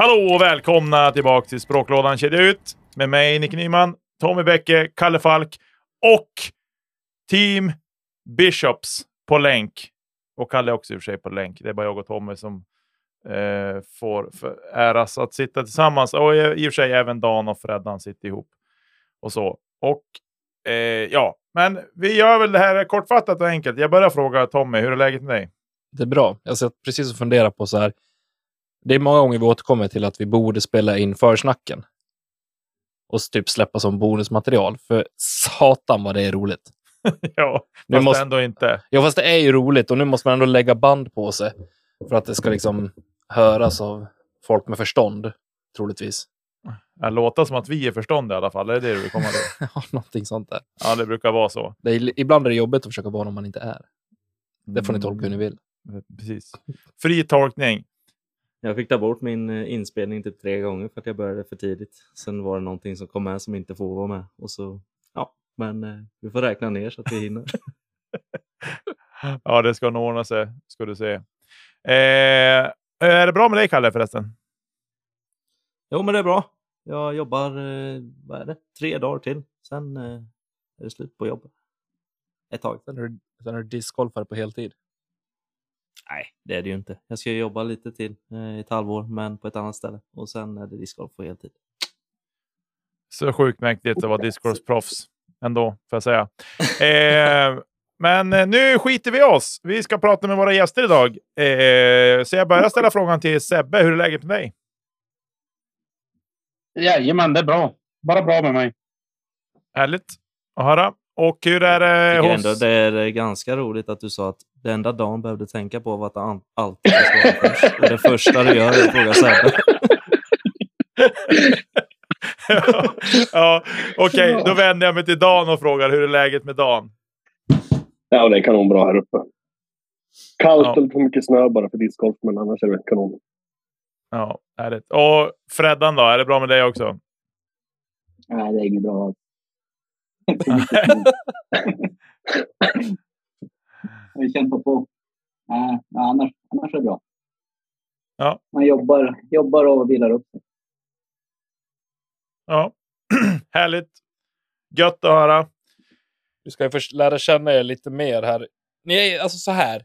Hallå och välkomna tillbaka till Språklådan Kedja Ut med mig Nick Nyman, Tommy Bäcke, Kalle Falk och Team Bishops på länk. Och Kalle också i och för sig på länk. Det är bara jag och Tommy som eh, får äras att sitta tillsammans. Och eh, i och för sig även Dan och Freddan sitter ihop. Och så. Och eh, ja, men vi gör väl det här kortfattat och enkelt. Jag börjar fråga Tommy, hur är läget med dig? Det är bra. Jag satt precis och funderade på så här. Det är många gånger vi återkommer till att vi borde spela in försnacken. Och typ släppa som bonusmaterial. För satan vad det är roligt. ja, fast måste... ändå inte. Ja, fast det är ju roligt och nu måste man ändå lägga band på sig. För att det ska liksom höras av folk med förstånd, troligtvis. Låter som att vi är förstånd i alla fall. Är det det du vill komma till? ja, någonting sånt där. Ja, det brukar vara så. Är, ibland är det jobbigt att försöka vara någon man inte är. Det får ni tolka hur ni vill. Mm, precis. Fri tolkning. Jag fick ta bort min eh, inspelning typ tre gånger för att jag började för tidigt. Sen var det någonting som kom med som inte får vara med. Och så, ja, men eh, vi får räkna ner så att vi hinner. ja, det ska nog ordna sig, ska du se. Eh, är det bra med dig, Kalle, förresten? Jo, men det är bra. Jag jobbar, eh, vad är det, tre dagar till. Sen eh, är det slut på jobbet. Ett tag. Sen är du, sen är du discgolfare på heltid? Nej, det är det ju inte. Jag ska jobba lite till eh, i ett halvår, men på ett annat ställe. Och sen är det discgolf på heltid. Så sjukt mäktigt att vara discgolfsproffs ändå, får jag säga. eh, men eh, nu skiter vi oss. Vi ska prata med våra gäster idag. Eh, så jag börjar ställa frågan till Sebbe. Hur är läget med dig? Jajamän, det är bra. Bara bra med mig. Härligt att höra. Och hur är det hos... Ändå, det är ganska roligt att du sa att det enda Dan behövde tänka på var att han alltid ska svara först. Och det första du gör är att fråga Sebbe. ja, ja Okej, okay, då vänder jag mig till Dan och frågar hur är läget med Dan? Ja, det är kanon bra här uppe. Kallt ja. och för mycket snö bara för discgolf, men annars är det kanon. Ja, härligt. Och Freddan då? Är det bra med dig också? Nej, det är inget bra. Vi kämpar på. Nej, annars, annars är det bra. Ja. Man jobbar, jobbar och vilar upp sig. Ja, härligt. Gött att höra. Vi ska först lära känna er lite mer här. Ni är alltså så här.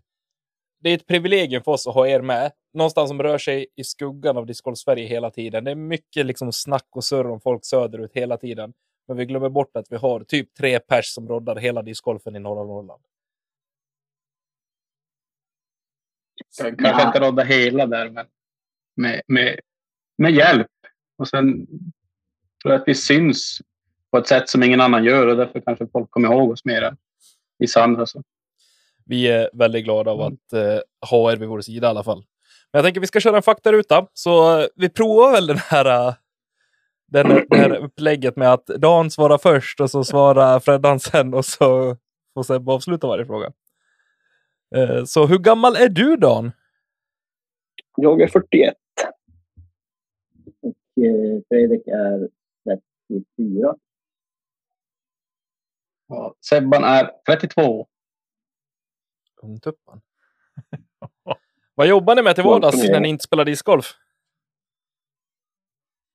Det är ett privilegium för oss att ha er med. Någonstans som rör sig i skuggan av Discgolf Sverige hela tiden. Det är mycket liksom snack och surr om folk söderut hela tiden. Men vi glömmer bort att vi har typ tre pers som roddar hela discgolfen i norra Norrland. Kanske ja. inte rodda hela där, men med, med, med hjälp. Och sen tror jag att vi syns på ett sätt som ingen annan gör och därför kanske folk kommer ihåg oss mer än vissa andra. Så. Vi är väldigt glada av att eh, ha er vid vår sida i alla fall. Men jag tänker att vi ska köra en faktaruta, så eh, vi provar väl den här, uh, den, det här upplägget med att Dan svarar först och så svarar Freddan sen och så får Sebbe avsluta varje fråga. Uh, så hur gammal är du Dan? Jag är 41. Och Fredrik är 34. Ja, Sebban är 32. Ungtuppan. Vad jobbar ni med till vardags när ni inte spelar discgolf?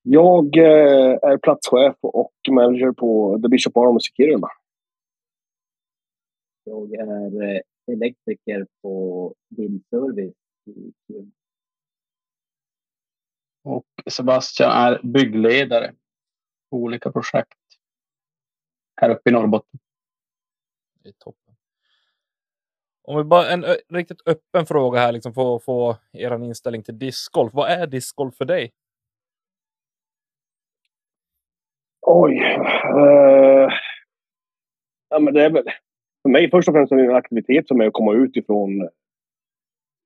Jag eh, är platschef och manager på The Bishop Arms i Kiruna. Jag är eh, elektriker på Vindservice i Kiruna. Och Sebastian är byggledare på olika projekt här uppe i Norrbotten. Det är toppen. Om vi bara en riktigt öppen fråga här liksom för att få er inställning till discgolf. Vad är discgolf för dig? Oj. Uh, ja, men det är väl för mig först och främst en aktivitet som är att komma ut ifrån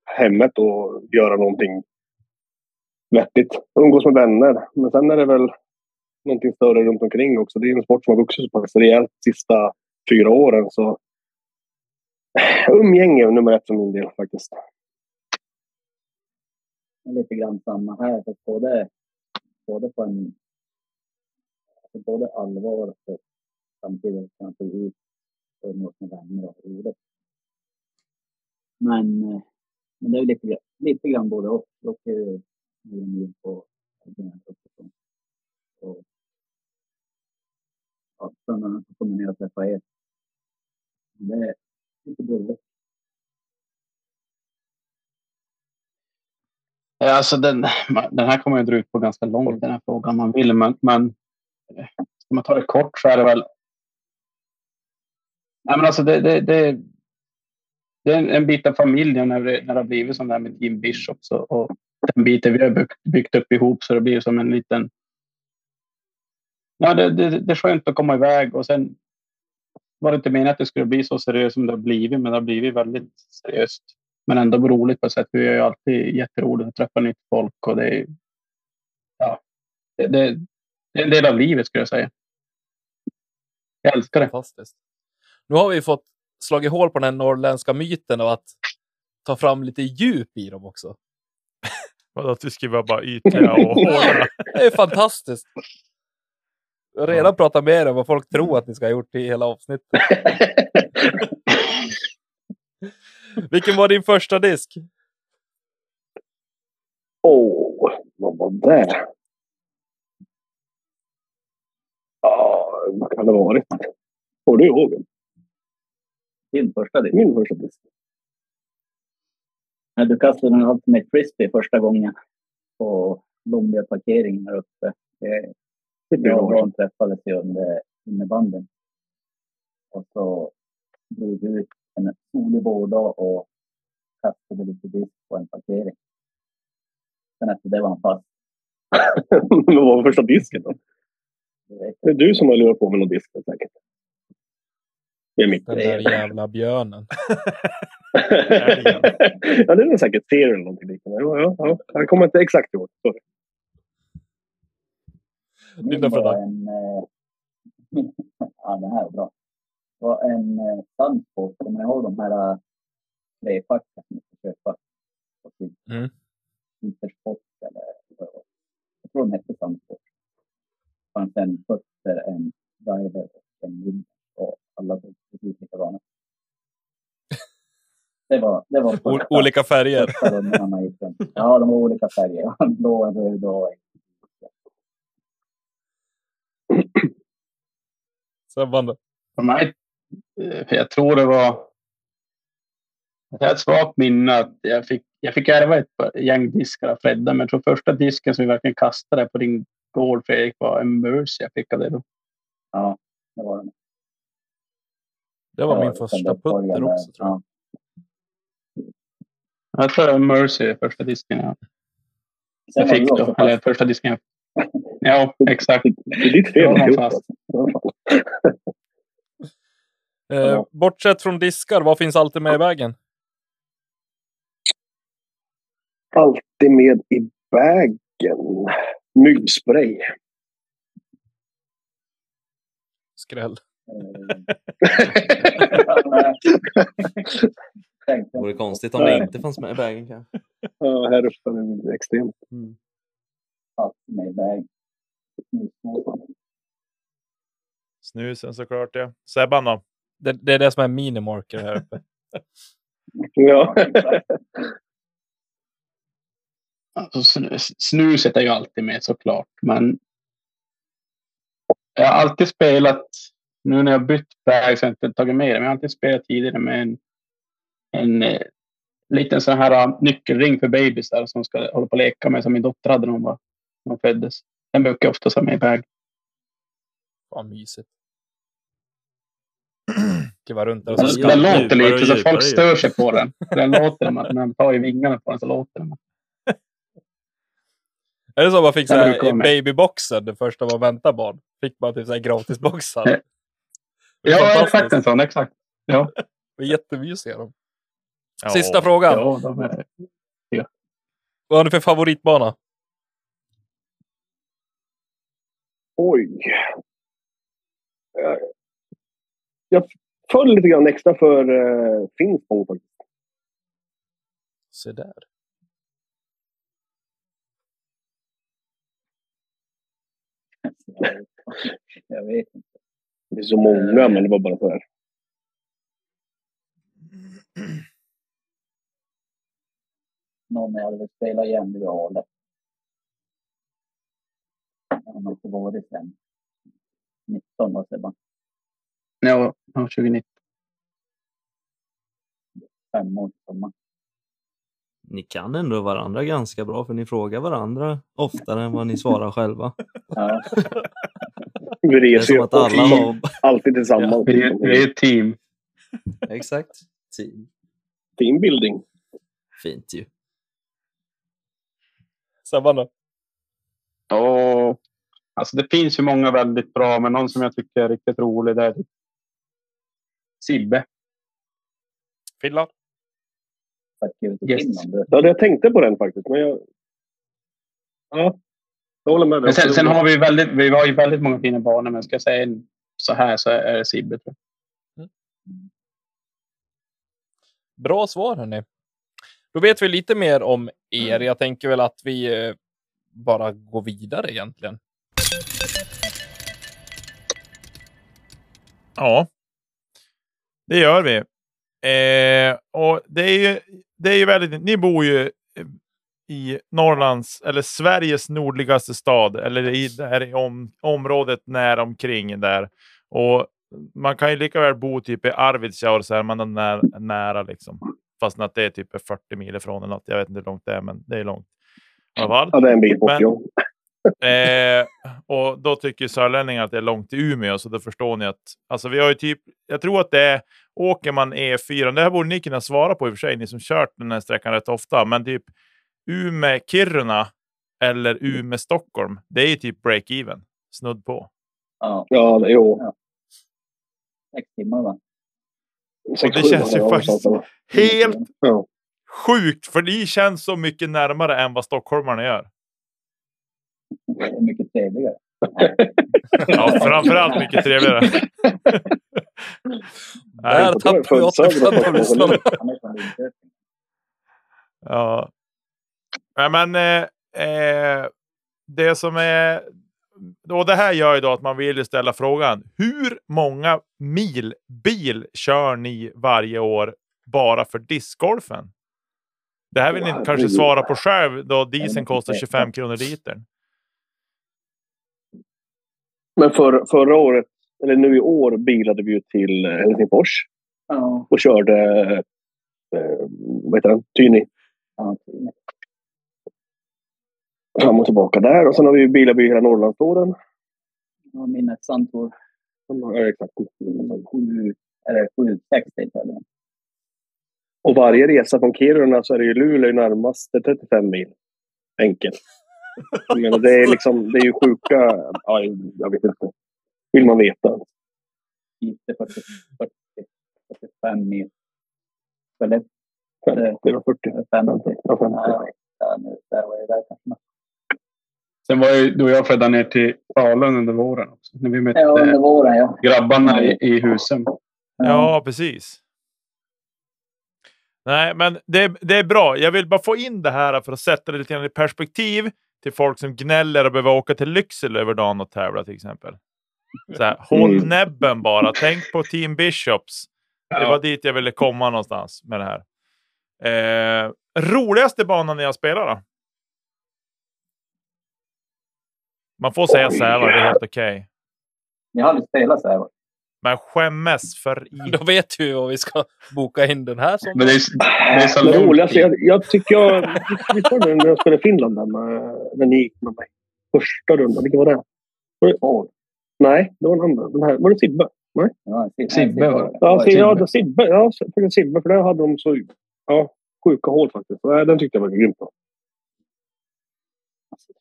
hemmet och göra någonting vettigt. Umgås med vänner. Men sen är det väl någonting större runt omkring också. Det är en sport som har vuxit så pass rejält de sista fyra åren. Så umgänge är nummer ett för min del faktiskt. Lite grann samma här. För både, både på en... Både allvar och samtidigt kanske ut och umgås med vänner och roligt. Men, men det är lite, lite grann både och. Jag åker ju på uppifrån. Och, ja, söndagen så kommer ner och träffa er. Det är lite. Ja, Alltså den, den här kommer ju dra ut på ganska långt, den här frågan man vill. Men, men eh, ska man ta det kort så är det väl... Nej, men alltså det, det, det, det är en, bit av familjen när det, när det har blivit sån där med Team Bishop. Så, och den biten vi har byggt, byggt upp ihop så det blir som en liten... Ja, det, det, det är skönt att komma iväg och sen var det inte meningen att det skulle bli så seriöst som det har blivit, men det har blivit väldigt seriöst men ändå roligt på ett sätt. Vi är ju alltid jätteroligt att träffa nytt folk och det är, ja, det, det, det är en del av livet skulle jag säga. Jag älskar det. Fantastiskt. Nu har vi fått slagit hål på den norrländska myten och att ta fram lite djup i dem också. Vadå, att vi ska vara bara ytliga och hårda? Det är fantastiskt. Jag har redan pratat mer än vad folk tror att ni ska ha gjort i hela avsnittet. Vilken var din första disk? Åh, vad var det? Ja, vad kan det ha varit? Har du ihåg den? Din första disk. Min första disk. När du kastade en Ultimate Frisbee första gången på Lombia-parkeringen här uppe. Jag och Dan träffades ju under innebandyn. Och så drog vi ut en solig vårdag och kastade lite disk på en parkering. Sen efter det var han fast. Vad var första disken då? Det är du som har lurat på med någon disk säkert. Det är mitt Den där jävla björnen. ja, det är säkert serier eller någonting liknande. Ja, ja, ja. Jag kommer inte exakt ihåg. Sorry. Min Linda var en... Eh, ja, det här är bra. Det var en eh, sandsport. Kommer ni ihåg de här eh, trepackarna som man ska köpa? Mm. Intersport eller vad det var. Jag tror de hette sandsport. Det fanns en putter, en driver och en vinner. Alla såg precis likadana. Det var, det var O- olika färger. Ja, de var olika färger. Blå, röd och Sebban då? För mig, jag tror det var... Jag har ett svagt minne att jag fick, jag fick ärva ett gäng diskar av Fredda, men jag tror första disken som vi verkligen kastade på din gård, Fredrik, var en Mercy jag fick av det då. Ja, det var det. Det var Ja, min första putter också tror jag. ja. Jag tror det var Mercy första disken jag, Sen jag fick då. Eller första disken jag... Ja, exakt. Det är ditt fel. Ja, Ja, fast. Eh, Ja. bortsett från diskar, vad finns alltid med i vägen? Alltid med i bagen. Mygspray. Skräll. Tänkte Vore konstigt om det inte fanns med i kanske. Ja, här uppe är det extremt. allt med väg. Snusen såklart ja. Sebban då? Det, det är det som är minimarker här uppe. Ja. Alltså, snus- snuset är ju alltid med såklart, men jag har alltid spelat, nu när jag bytt bag så har jag inte tagit med det, men jag har alltid spelat tidigare med en, en eh, liten sån här eh, nyckelring för bebisar som ska hålla på och leka med, som min dotter hade när hon, var, när hon föddes. Den brukar jag ofta ha med i bag. Fan mysigt. Runt där och så den låter djupare lite och så djupare folk stör sig på den. Den låter, när man tar i vingarna på den så låter den. Är det så man fick så här, babyboxen det första man väntar barn? Fick man typ så här gratisboxar? Eh, Ja, exakt en sån, exakt. Ja, Det är Jättemysiga de. Ja. Sista frågan. ja de är, Vad har ni för favoritbana? Oj. Eh, Jag föll lite grann extra för uh, Finspång faktiskt. Se där. Jag vet inte. Det är så många, men det var bara så här. Någon jag hade velat spela igen, det var Ale. Han har inte varit sen 19 år sedan. Ja, ja, 2019. Fem år sedan. Ni kan ändå varandra ganska bra för ni frågar varandra oftare än vad ni svarar själva. Ja, Vi Det är reser som ju att alla har... alltid tillsammans. Vi är, vi är ett team. Exakt. Team. Teambuilding. Fint ju. Sebban då? Ja, alltså det finns ju många väldigt bra, men någon som jag tycker är riktigt rolig det är Sibbe. Finland? Yes. Finland. Ja, jag tänkte på den faktiskt. Men jag... Ja, jag håller med. dig. Men sen, sen har vi väldigt, vi har ju väldigt många fina banor, men ska jag säga en så här så är det Sibbe. Jag. Bra svar hörni. Då vet vi lite mer om er. Jag tänker väl att vi eh, bara går vidare egentligen. Ja, det gör vi. Eh, och det är ju, det är ju väldigt, ni bor ju i Norrlands, eller Sveriges nordligaste stad, eller i, där i om, området när omkring där. Och man kan ju lika väl bo typ i Arvidsjaur så är man är nära, liksom. Fast att det är typ 40 mil ifrån eller något. Jag vet inte hur långt det är, men det är långt. I alla fall. Ja, det är en bit bort. Men-. Eh, och då tycker sörlänningar att det är långt till Umeå, så då förstår ni att alltså vi har ju typ, jag tror att det är, åker man E4, det här borde ni kunna svara på i och för sig, ni som kört den här sträckan rätt ofta, men typ Umeå-Kiruna eller Umeå-Stockholm, det är ju typ break-even, snudd på. Ja, Ja, det- jo. sex timmar va? Sex, det känns ju faktiskt- ja. Helt Ja. sjukt, för ni känns så mycket närmare än vad stockholmarna gör. Det är mycket trevligare. Ja, framförallt mycket trevligare. Där tappar vi 80 procent av lyssnarna. Linköping. Ja. Men eh, eh, det som är... Och det här gör ju då att man vill ställa frågan. Hur många mil bil kör ni varje år bara för discgolfen? Det här vill ni Wow. kanske svara på själv då dieseln kostar 25 kronor litern. Men för, förra året, eller nu i år, bilade vi ju till eh, Helsingfors Ja, och körde eh, vad heter den? Tyni ja, fram och tillbaka där. Och sen har vi bilat vi hela Norrlandsåren. ja, min Sandtor Ja, exakt. sju, eller sju, sex eller Och varje resa från Kiruna så är det ju Luleå närmast. Det är 35 mil. Enkelt. Jag menar, det är liksom, det är ju sjuka... Ja, jag vet inte. Vill man veta. inte 40, 40, 45 mil. Eller Det var 40. 50. Ja, 50. Ja, ja, nu, där var det där kanske. Sen var ju du och jag födda ner till Falun under våren också. När vi mötte Ja, under våren ja. grabbarna i, i husen. Ja, precis. Nej, men det, det är bra. Jag vill bara få in det här för att sätta det lite grann i perspektiv till folk som gnäller och behöver åka till Lycksele över dagen och tävla till exempel. Så här, håll Mm. näbben bara. Tänk på Team Bishops. Det Ja. var dit jag ville komma någonstans med det här. Eh, roligaste banan ni har spelat då? Man får säga. Sävar, det är helt okej. Jag har aldrig spelat så här. Men skämmes för i... Då vet vi vad vi ska boka in den här som. Men det är, det är så Det roligaste, dit. jag, jag tycker jag... Vi tar den när jag spelade i Finland där med, när ni gick med mig. Första rundan. Vilken var det? Var det Åh, nej, det var den andra. Den här. Var det Sibbe? ja, Sibbe, Sibbe var det. Ja, Sibbe. Ja, det- Sibbe. Ja, Sibbe. För där hade de så ja, sjuka hål faktiskt. Den tyckte jag var grymt bra.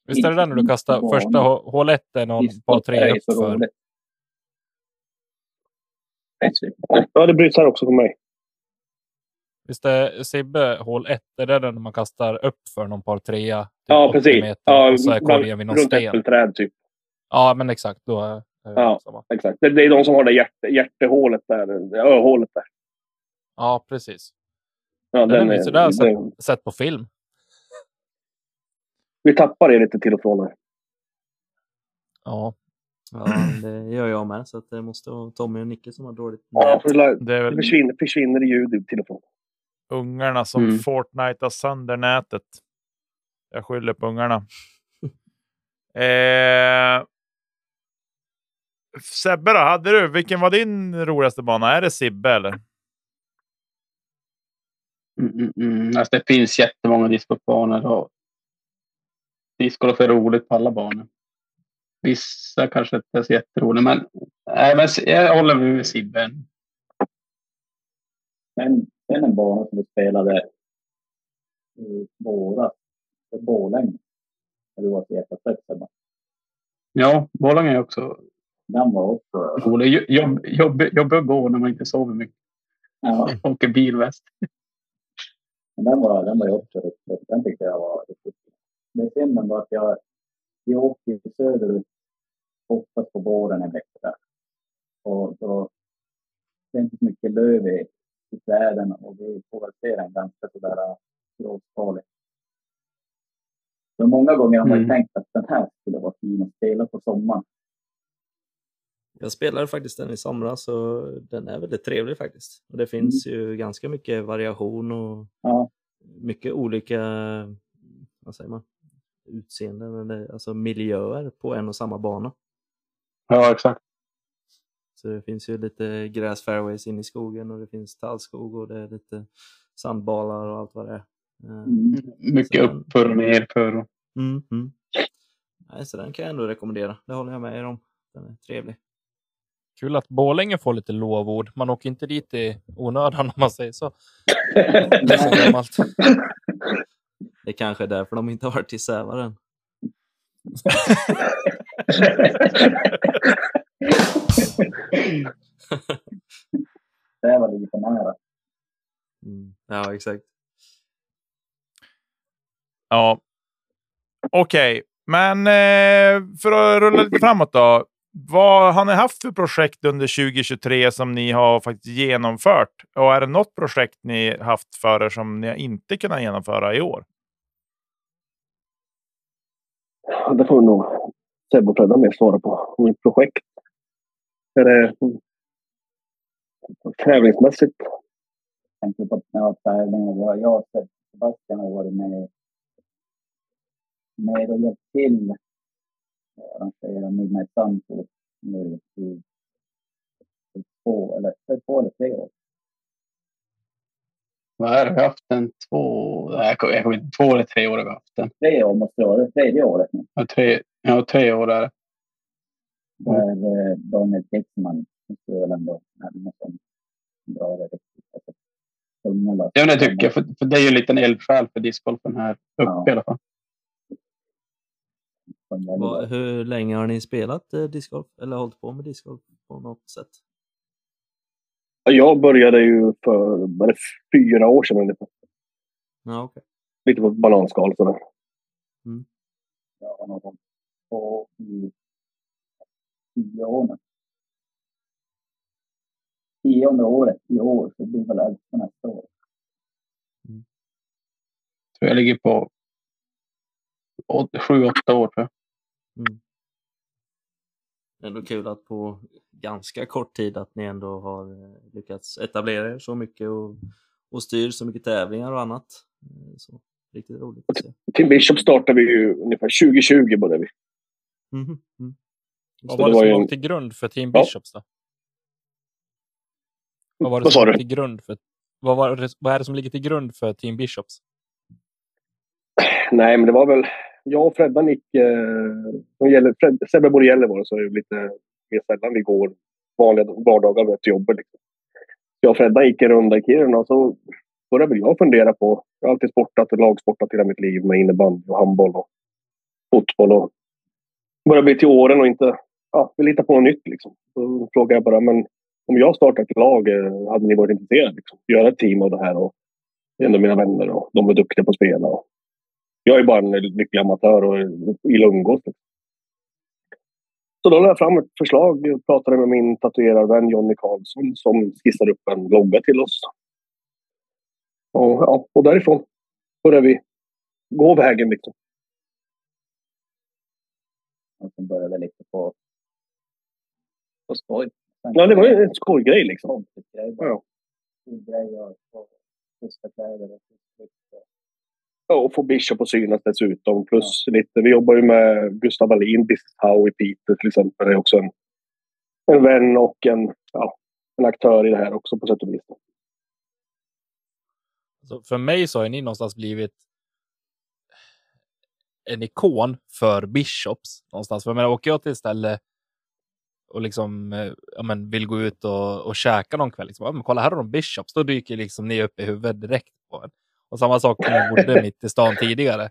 Visst är det där när du kastar första hå- hål 1 är någon par tre upp för. Ja, det bryts här också för mig. Visst är Sibbe hål 1 är det när man kastar upp för någon par trea? typ Ja, 80 precis. meter, Ja, så är korgen vid någon runt sten. äppelträd typ. Ja, men exakt. Då är är Ja. samma. Exakt. Det, det är de som har det hjärte, hjärtehålet där. Öhålet där. Ja, precis. Ja, Den är sådär den, Sett på film. Vi tappar det lite till och från här. Ja, Ja, det gör jag med. Så att det måste vara Tommy och Nicke som har dåligt Ja, för det, Det det försvinner, försvinner i ljud till och från. ungarna som Mm. Fortnite sönder nätet. Jag skyller på ungarna. eh, Sebbe då, hade du, vilken var din roligaste bana? Är det Sibbe eller? Mm, mm, mm. Alltså, det finns jättemånga discgolfbanor och discgolf är roligt på alla banor. Vissa kanske inte är så jätteroliga, men, äh, men jag håller med Sibbe. Men sen en bana som vi spelade i våras, Borlänge. När du var så jättesvetsad. Ja, Borlänge är också Den var också... rolig. Jobb, jobb, att gå när man inte sover mycket. Ja, Åker bilväst. men den var, den var också riktigt... Den tyckte jag var riktigt. Det är synd ändå att jag... Vi åker söderut oftast på våren en vecka. Och då... Det är inte så mycket löv i, i träden och vi se den ganska sådär gråskalig. Så många gånger har man Mm. tänkt att den här skulle vara fin att spela på sommaren. Jag spelade faktiskt den i somras så den är väldigt trevlig faktiskt. Och det finns ju ganska mycket variation och Ja, mycket olika vad säger man, utseenden eller alltså miljöer på en och samma bana. Ja, exakt. Så det finns ju lite gräsfairways in i skogen och det finns tallskog och det är lite sandbalar och allt vad det är. Eh. Mycket uppför och nerför. och- Mm, mm. Nej, så den kan jag ändå rekommendera. Det håller jag med er om. Den är trevlig. Kul att Borlänge får lite lovord. Man åker inte dit i onödan om man säger så. Det är så gammalt. Det kanske är därför de inte har varit i Sävaren. det var lite för nära. Mm. Ja, exakt. Ja. Okej, men eh, för att rulla lite framåt då. Vad har ni haft för projekt under 2023 som ni har faktiskt genomfört? Och är det något projekt ni haft för er som ni inte kunnat genomföra i år? Det får nog Sebbe och Fredda mer svara på. Mitt projekt. Är det tävlingsmässigt? tänkte på tävlingar. Jag, jag och Sebastian har varit med, med och hjälpt till att arrangera Midnight Sun nu i i två eller, två eller tre år. Vad är det? Vi har haft den två... Nej, jag kommer jag kommer inte två eller tre år har vi haft den. Tre år måste det vara. Det är tredje året nu. Ja, tre, ja, tre år är det. Där eh, Daniel som skulle väl ändå det riktigt. Lass. Ja, det tycker jag. För, för det är ju en liten eldsjäl för discgolfen här uppe Ja. i alla fall. Bra. hur länge har ni spelat eh, discgolf? Eller hållit på med discgolf på något sätt? Jag började ju för var det fyra år sedan ungefär. Ja, okej. Lite på bananskal sådär. Jag har nog hållit på i tio år nu. Tionde året i år, så blir väl elfte nästa år. Så jag ligger på åt- sju, åtta år tror jag. Ändå kul att på ganska kort tid att ni ändå har eh, lyckats etablera er så mycket och, och styr så mycket tävlingar och annat. Eh, Så, riktigt roligt att se. Team Bishop startade vi ju ungefär 2020 började vi. Mhm, mm. Vad var det det var som låg en- till grund för Team Ja. Bishops då? Vad var det Vad som sa låg du? till grund för... Vad, var det, vad är det som ligger till grund för Team Bishops? Nej, men det var väl... Jag och Freddan gick... Eh, Fred, Sebbe bor i Gällivare så är det lite mer sällan vi går vanliga vardagar efter jobbet. Liksom. Jag och Freddan gick en runda i Kiruna och så började väl jag fundera på... Jag har alltid sportat och lagsportat hela mitt liv med innebandy och handboll och fotboll. Och började bli till åren och inte... Ja, vill hitta på något nytt liksom. Då frågade jag bara, men om jag startar ett lag, eh, hade ni varit intresserade? Liksom? Göra ett team av det här och det är ändå mina vänner och de är duktiga på att spela. Och jag är bara en lycklig amatör och i lungos. Så då la jag fram ett förslag och pratade med min tatuerarvän Jonny Karlsson som skissade upp en logga till oss. Och, ja, och därifrån började vi gå vägen. Liksom. Och sen började lite på, på skoj. Sen Ja, det var ju en skojgrej liksom. bara. Ja. Och schyssta kläder. och Ja, och få Bishop att synas dessutom. Plus lite, vi jobbar ju med Gustav Wallin, Business How i Piteå till exempel. Det är också en en vän och en, ja, en aktör i det här också på sätt och vis. Så för mig så har ni någonstans blivit en ikon för Bishops någonstans. För jag menar, åker jag till ett ställe och liksom eh, ja, men vill gå ut och, och käka någon kväll. Liksom, ja, men kolla här har de Bishops. Då dyker liksom ni upp i huvudet direkt på en. Och samma sak när jag bodde mitt i stan tidigare.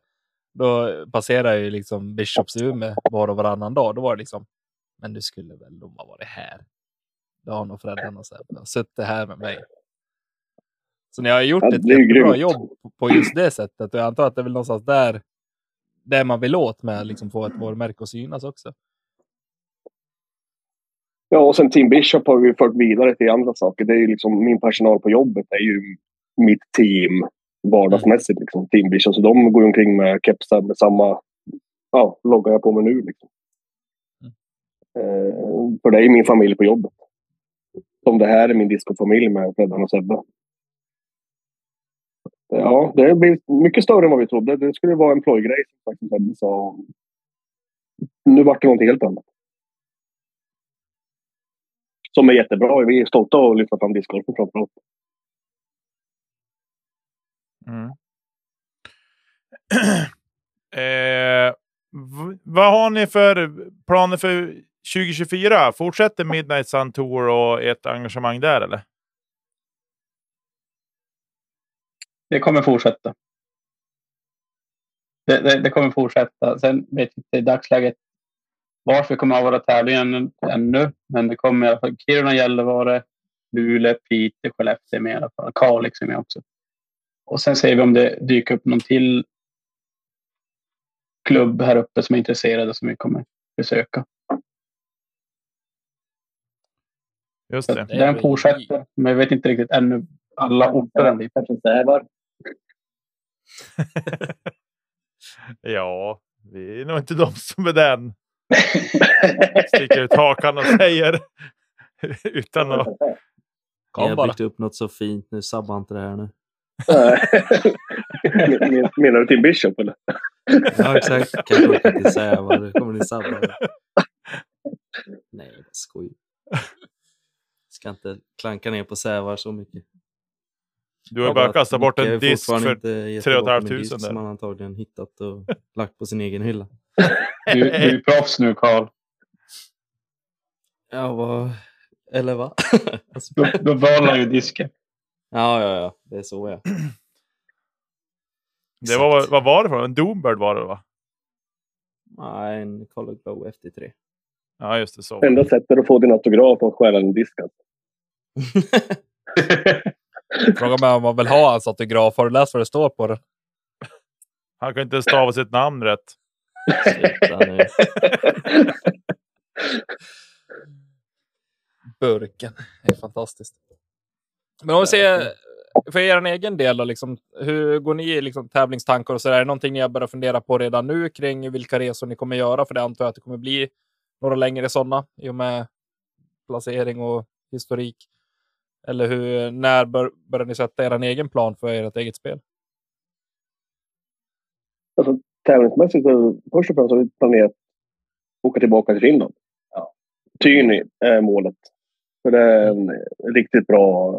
Då passerade jag ju liksom Bishops Umeå var och varannan dag. Då var det liksom, men du skulle väl de ha varit här. Dan och Freddan och suttit här med mig. Så ni har gjort Ja, ett det jättebra grymt. jobb på- just det sättet. Och jag antar att det är väl någonstans där, där man vill åt med att liksom få ett varumärke att synas också. Ja, och sen Team Bishop har vi fört vidare till andra saker. Det är ju liksom min personal på jobbet är ju mitt team vardagsmässigt. Liksom, team Bishop. Så de går ju omkring med kepsar med samma ja, logga jag på mig nu. Liksom. Eh, för det är ju min familj på jobbet. Som det här är min discofamilj med Freddan och Sebbe. Ja, det blir mycket större än vad vi trodde. Det skulle vara en plojgrej som Sebbe sa. Nu vart det något helt annat. Som är jättebra. Vi är stolta att lyfta fram discgolfen framför oss. Mm. eh, vad har ni för planer för 2024? Fortsätter Midnight Sun Tour och ert engagemang där eller? Det kommer fortsätta. Det, det, det kommer fortsätta. Sen vet jag inte i dagsläget var vi kommer ha våra tävlingar ännu- ännu. Men det kommer i alla fall Kiruna, Gällivare, Luleå, Piteå, Skellefteå med i alla fall. Kalix är med också. Och sen ser vi om det dyker upp någon till klubb här uppe som är intresserade som vi kommer besöka. Just Så det. att den fortsätter. Men jag vet inte riktigt ännu alla orter Sävar. Ja, vi är nog inte de som är den. Sticker ut hakan och säger utan att... Ni har byggt upp något så fint nu. Sabba inte det här nu. Men- Menar du Team Bishop eller? Ja, exakt. Kan jag åka till Sävar. kommer ni sabba det. Nej, skojar. Ska inte klanka ner på Sävar så mycket. Du har bara kastat bort en är disk för... inte gett tre och ett tillbaka halvt min tusen disk där. Som han antagligen hittat och lagt på sin egen hylla. Du, du är proffs nu Karl. Ja, vad... Eller va? alltså, Då, då behåller ju disken. Ja, ja, ja. Det är så ja. Det var, vad var det för En Doombird var det va? Nej, en Color Glow FT3. Ja, just det. Så. Enda sättet att få din autograf och stjäla din disk. alltså. Fråga mig om man vill ha hans autograf. Har du läst vad det står på den? Han kan inte stava sitt namn rätt. Burken. Är fantastiskt. Men om vi ser för er egen del, då, liksom, hur går ni i liksom, tävlingstankar och så där? Är det någonting ni har börjat fundera på redan nu kring vilka resor ni kommer göra? För det antar jag att det kommer bli några längre sådana i och med placering och historik. Eller hur, när bör, börjar ni sätta er egen plan för ert eget spel? Alltså, tävlingsmässigt först och främst har vi planerat att åka tillbaka till Finland. Ja. Tyni är målet. För det är en riktigt bra...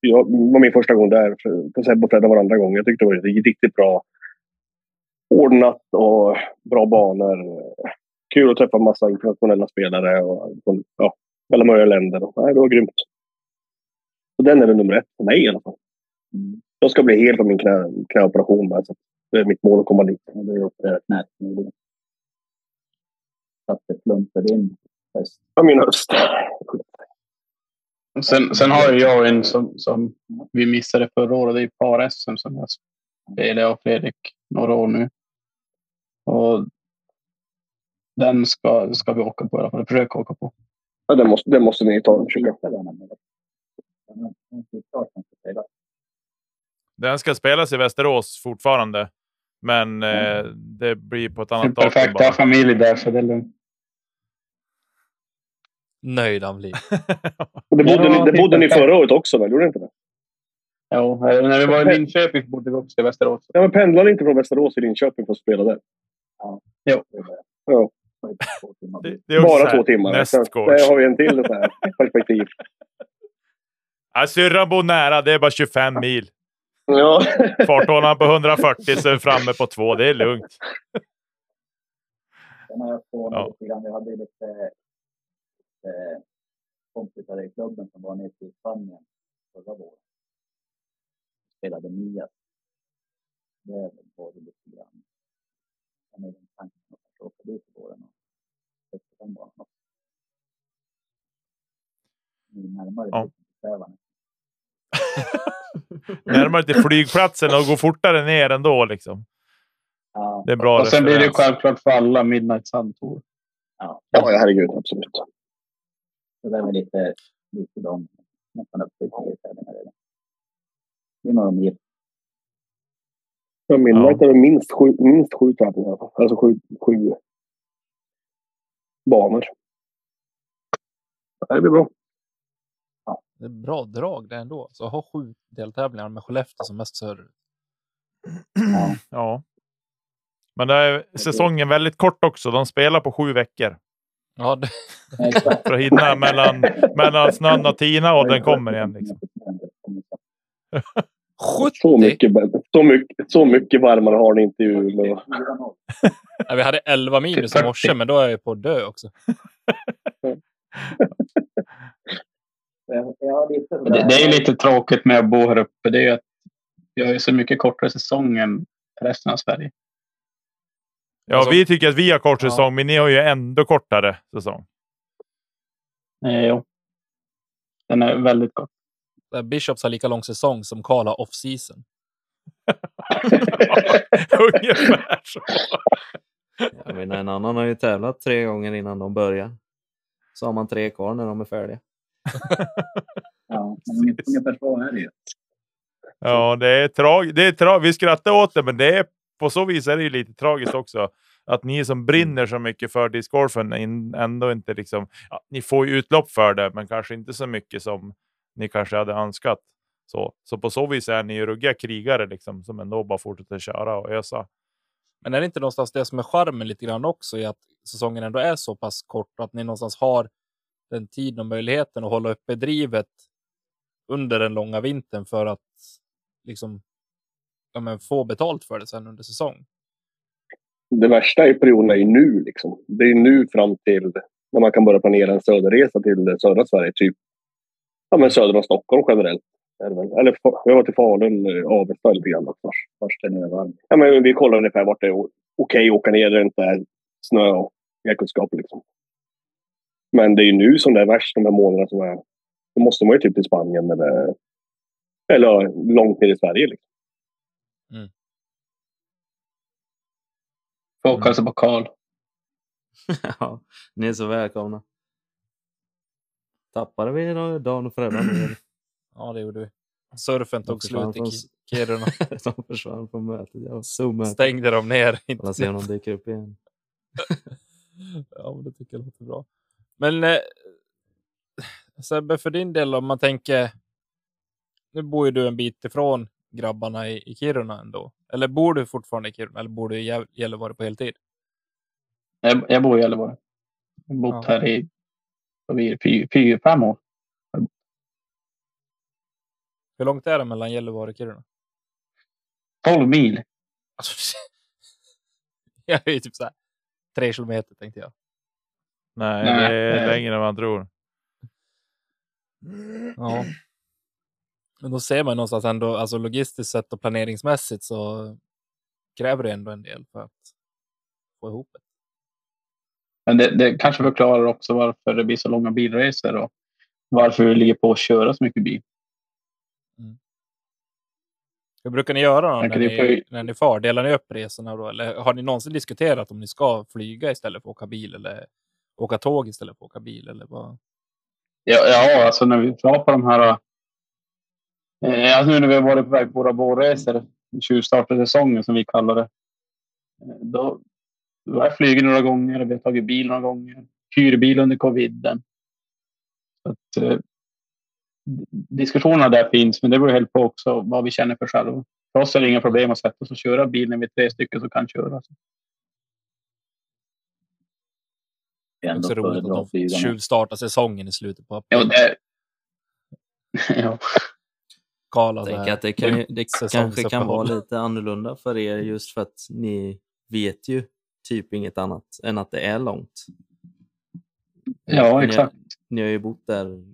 Jag, var min första gång där. För Sebbe och Fredda var andra gången. Jag tyckte det var riktigt bra ordnat och bra banor. Kul att träffa massa internationella spelare och från ja, alla möjliga länder. Och, nej, det var grymt. Så den är väl nummer ett för mig i alla fall. Jag ska bli helt av min knä, knäoperation. Bara, så det är mitt mål att komma dit. Du opererar knät nu. Satte plump för din höst. Ja, min höst. Sen, sen har jag en som, som vi missade förra året. Det är par-SM som jag spelade och Fredrik några år nu. Och den ska, ska vi åka på i alla fall. Försöka åka på. Ja, det, måste, det måste ni ta och försöka. Den ska spelas i Västerås fortfarande. Men eh, det blir på ett annat datum Perfekt. Jag bara. har familj där så det är lugnt. Nöjd han blir. Det bodde, Ja, ni, det bodde ni förra året också, väl? Gjorde ni inte det? Ja, när vi var i Linköping bodde vi också i Västerås. Ja, men pendlade inte från Västerås till Linköping för att spela där? Jo. Ja. också så Bara två timmar. Där har vi en till så här perspektiv. Ja, syrran bor nära, det är bara 25 mil. Ja. Farthållaren på 140 så är vi framme på två. Det är lugnt. Sen har jag spånat Ja. hade lite, lite kompisar i klubben som var nere till Spanien förra våren. Spelade Mias. Det är väl både lite grann. Sen är det en tanke att kanske åka dit i våren och testa den banan också. Närmare Ja. till Sävarna. Närmare till flygplatsen och går fortare ner ändå. Liksom. Ja, Det är bra Och sen blir det ju referens. självklart för alla Midnight Sun Tour. ja. ja, herregud. Absolut. Så det är väl lite, lite de nästan upp till tio tävlingar redan. Det är några mil. Ja, Midnight är väl minst sju, minst sju tävlingar. Alltså sju, sju banor. Det blir bra. Det är bra drag det ändå. Så ha sju deltävlingar med Skellefteå som mest söderut. Ja. Ja. Men det är säsongen väldigt kort också. De spelar på sju veckor. Ja, det, Exakt. För att hinna mellan, mellan snön och tina och den kommer igen. Liksom. 70! Så mycket, så, mycket, så mycket varmare har ni inte i Umeå. Ja, vi hade 11 minus i morse, men då är jag på att dö också. Det, det är ju lite tråkigt med att bo här uppe. Det är ju att vi har ju så mycket kortare säsong än resten av Sverige. Ja, Alltså- vi tycker att vi har kort Ja. säsong, men ni har ju ändå kortare säsong. Eh, jo. Den är väldigt kort. Bishops har lika lång säsong som Karl har off-season. Ungefär så. Jag menar, en annan har ju tävlat tre gånger innan de börjar. Så har man tre kvar när de är färdiga. Ja, men ungefär- så är det ju. Ja, det är tragiskt. Det är tra vi skrattar åt det, men det är, på så vis är det ju lite tragiskt också. Att ni som brinner så mycket för discgolfen ändå inte liksom... Ja, ni får ju utlopp för det, men kanske inte så mycket som ni kanske hade önskat. Så, så på så vis är ni ju ruggiga krigare liksom, som ändå bara fortsätter köra och ösa. Men är det inte någonstans det som är charmen lite grann också i att säsongen ändå är så pass kort och att ni någonstans har den tiden och möjligheten att hålla uppe drivet under den långa vintern för att liksom ja, men få betalt för det sen under säsong. Det värsta i perioden är ju nu. Liksom. Det är ju nu fram till när man kan börja planera en söderresa till södra Sverige. Typ ja, men söder om Stockholm generellt. Eller vi jag var till Falun, eh, Avesta lite grann Vars, Först är varm. Ja, men vi kollar ungefär vart det är okej att åka ner där det inte är snö och jäkelskap. Liksom. Men det är ju nu som det är värst, de här månaderna som är. Då måste man ju typ till Spanien eller, eller långt ner i Sverige. Liksom. Får åka hälsa på Karl. ja, ni är så välkomna. Tappade vi Dan och Freddan? Ja, det gjorde vi. Surfen tog slut i Kiruna. De försvann från mötet. Jag zoomade. Stängde de ner. Alla ser om de dyker upp igen. Ja, men det tycker jag låter bra. Men eh, Sebbe, för din del om man tänker. Nu bor ju du en bit ifrån grabbarna i, i Kiruna ändå. Eller bor du fortfarande i Kiruna? Eller bor du i Gällivare på heltid? Jag, jag bor i Gällivare. Jag har bott Ja. här i fyra, fyra, fem år. Hur långt är det mellan Gällivare och Kiruna? 12 mil. Alltså, jag är ju typ så här tre kilometer tänkte jag. Nej, Nej, det är nej. längre än man tror. Ja. Men då ser man någonstans ändå, alltså logistiskt sett och planeringsmässigt så kräver det ändå en del för att få ihop det. Men det, det kanske förklarar också varför det blir så långa bilresor och varför vi ligger på att köra så mycket bil. Hur brukar ni göra då när ni, när ni far? Delar ni upp resorna då? Eller har ni någonsin diskuterat om ni ska flyga istället för att åka bil eller åka tåg istället för att åka bil? Eller vad? Ja, ja alltså när vi var på de här... Eh, alltså nu när vi har varit på väg på våra vårresor, tjuvstartade säsongen som vi kallar det. eh, Då, då har jag flugit några gånger, vi har tagit bil några gånger. Hyrbil under coviden. Så att, eh, diskussionerna där finns, men det beror helt på också vad vi känner för själva. För oss är det inga problem att sätta oss och köra bil när vi är tre stycken som kan köra. Det är Också roligt att de tjuvstartar säsongen i slutet på Ja, april. det... ja. Jag så tänker att det, kan, det kanske kan vara lite annorlunda för er just för att ni vet ju typ inget annat än att det är långt. ja, Ni- exakt. Ni har ju bott där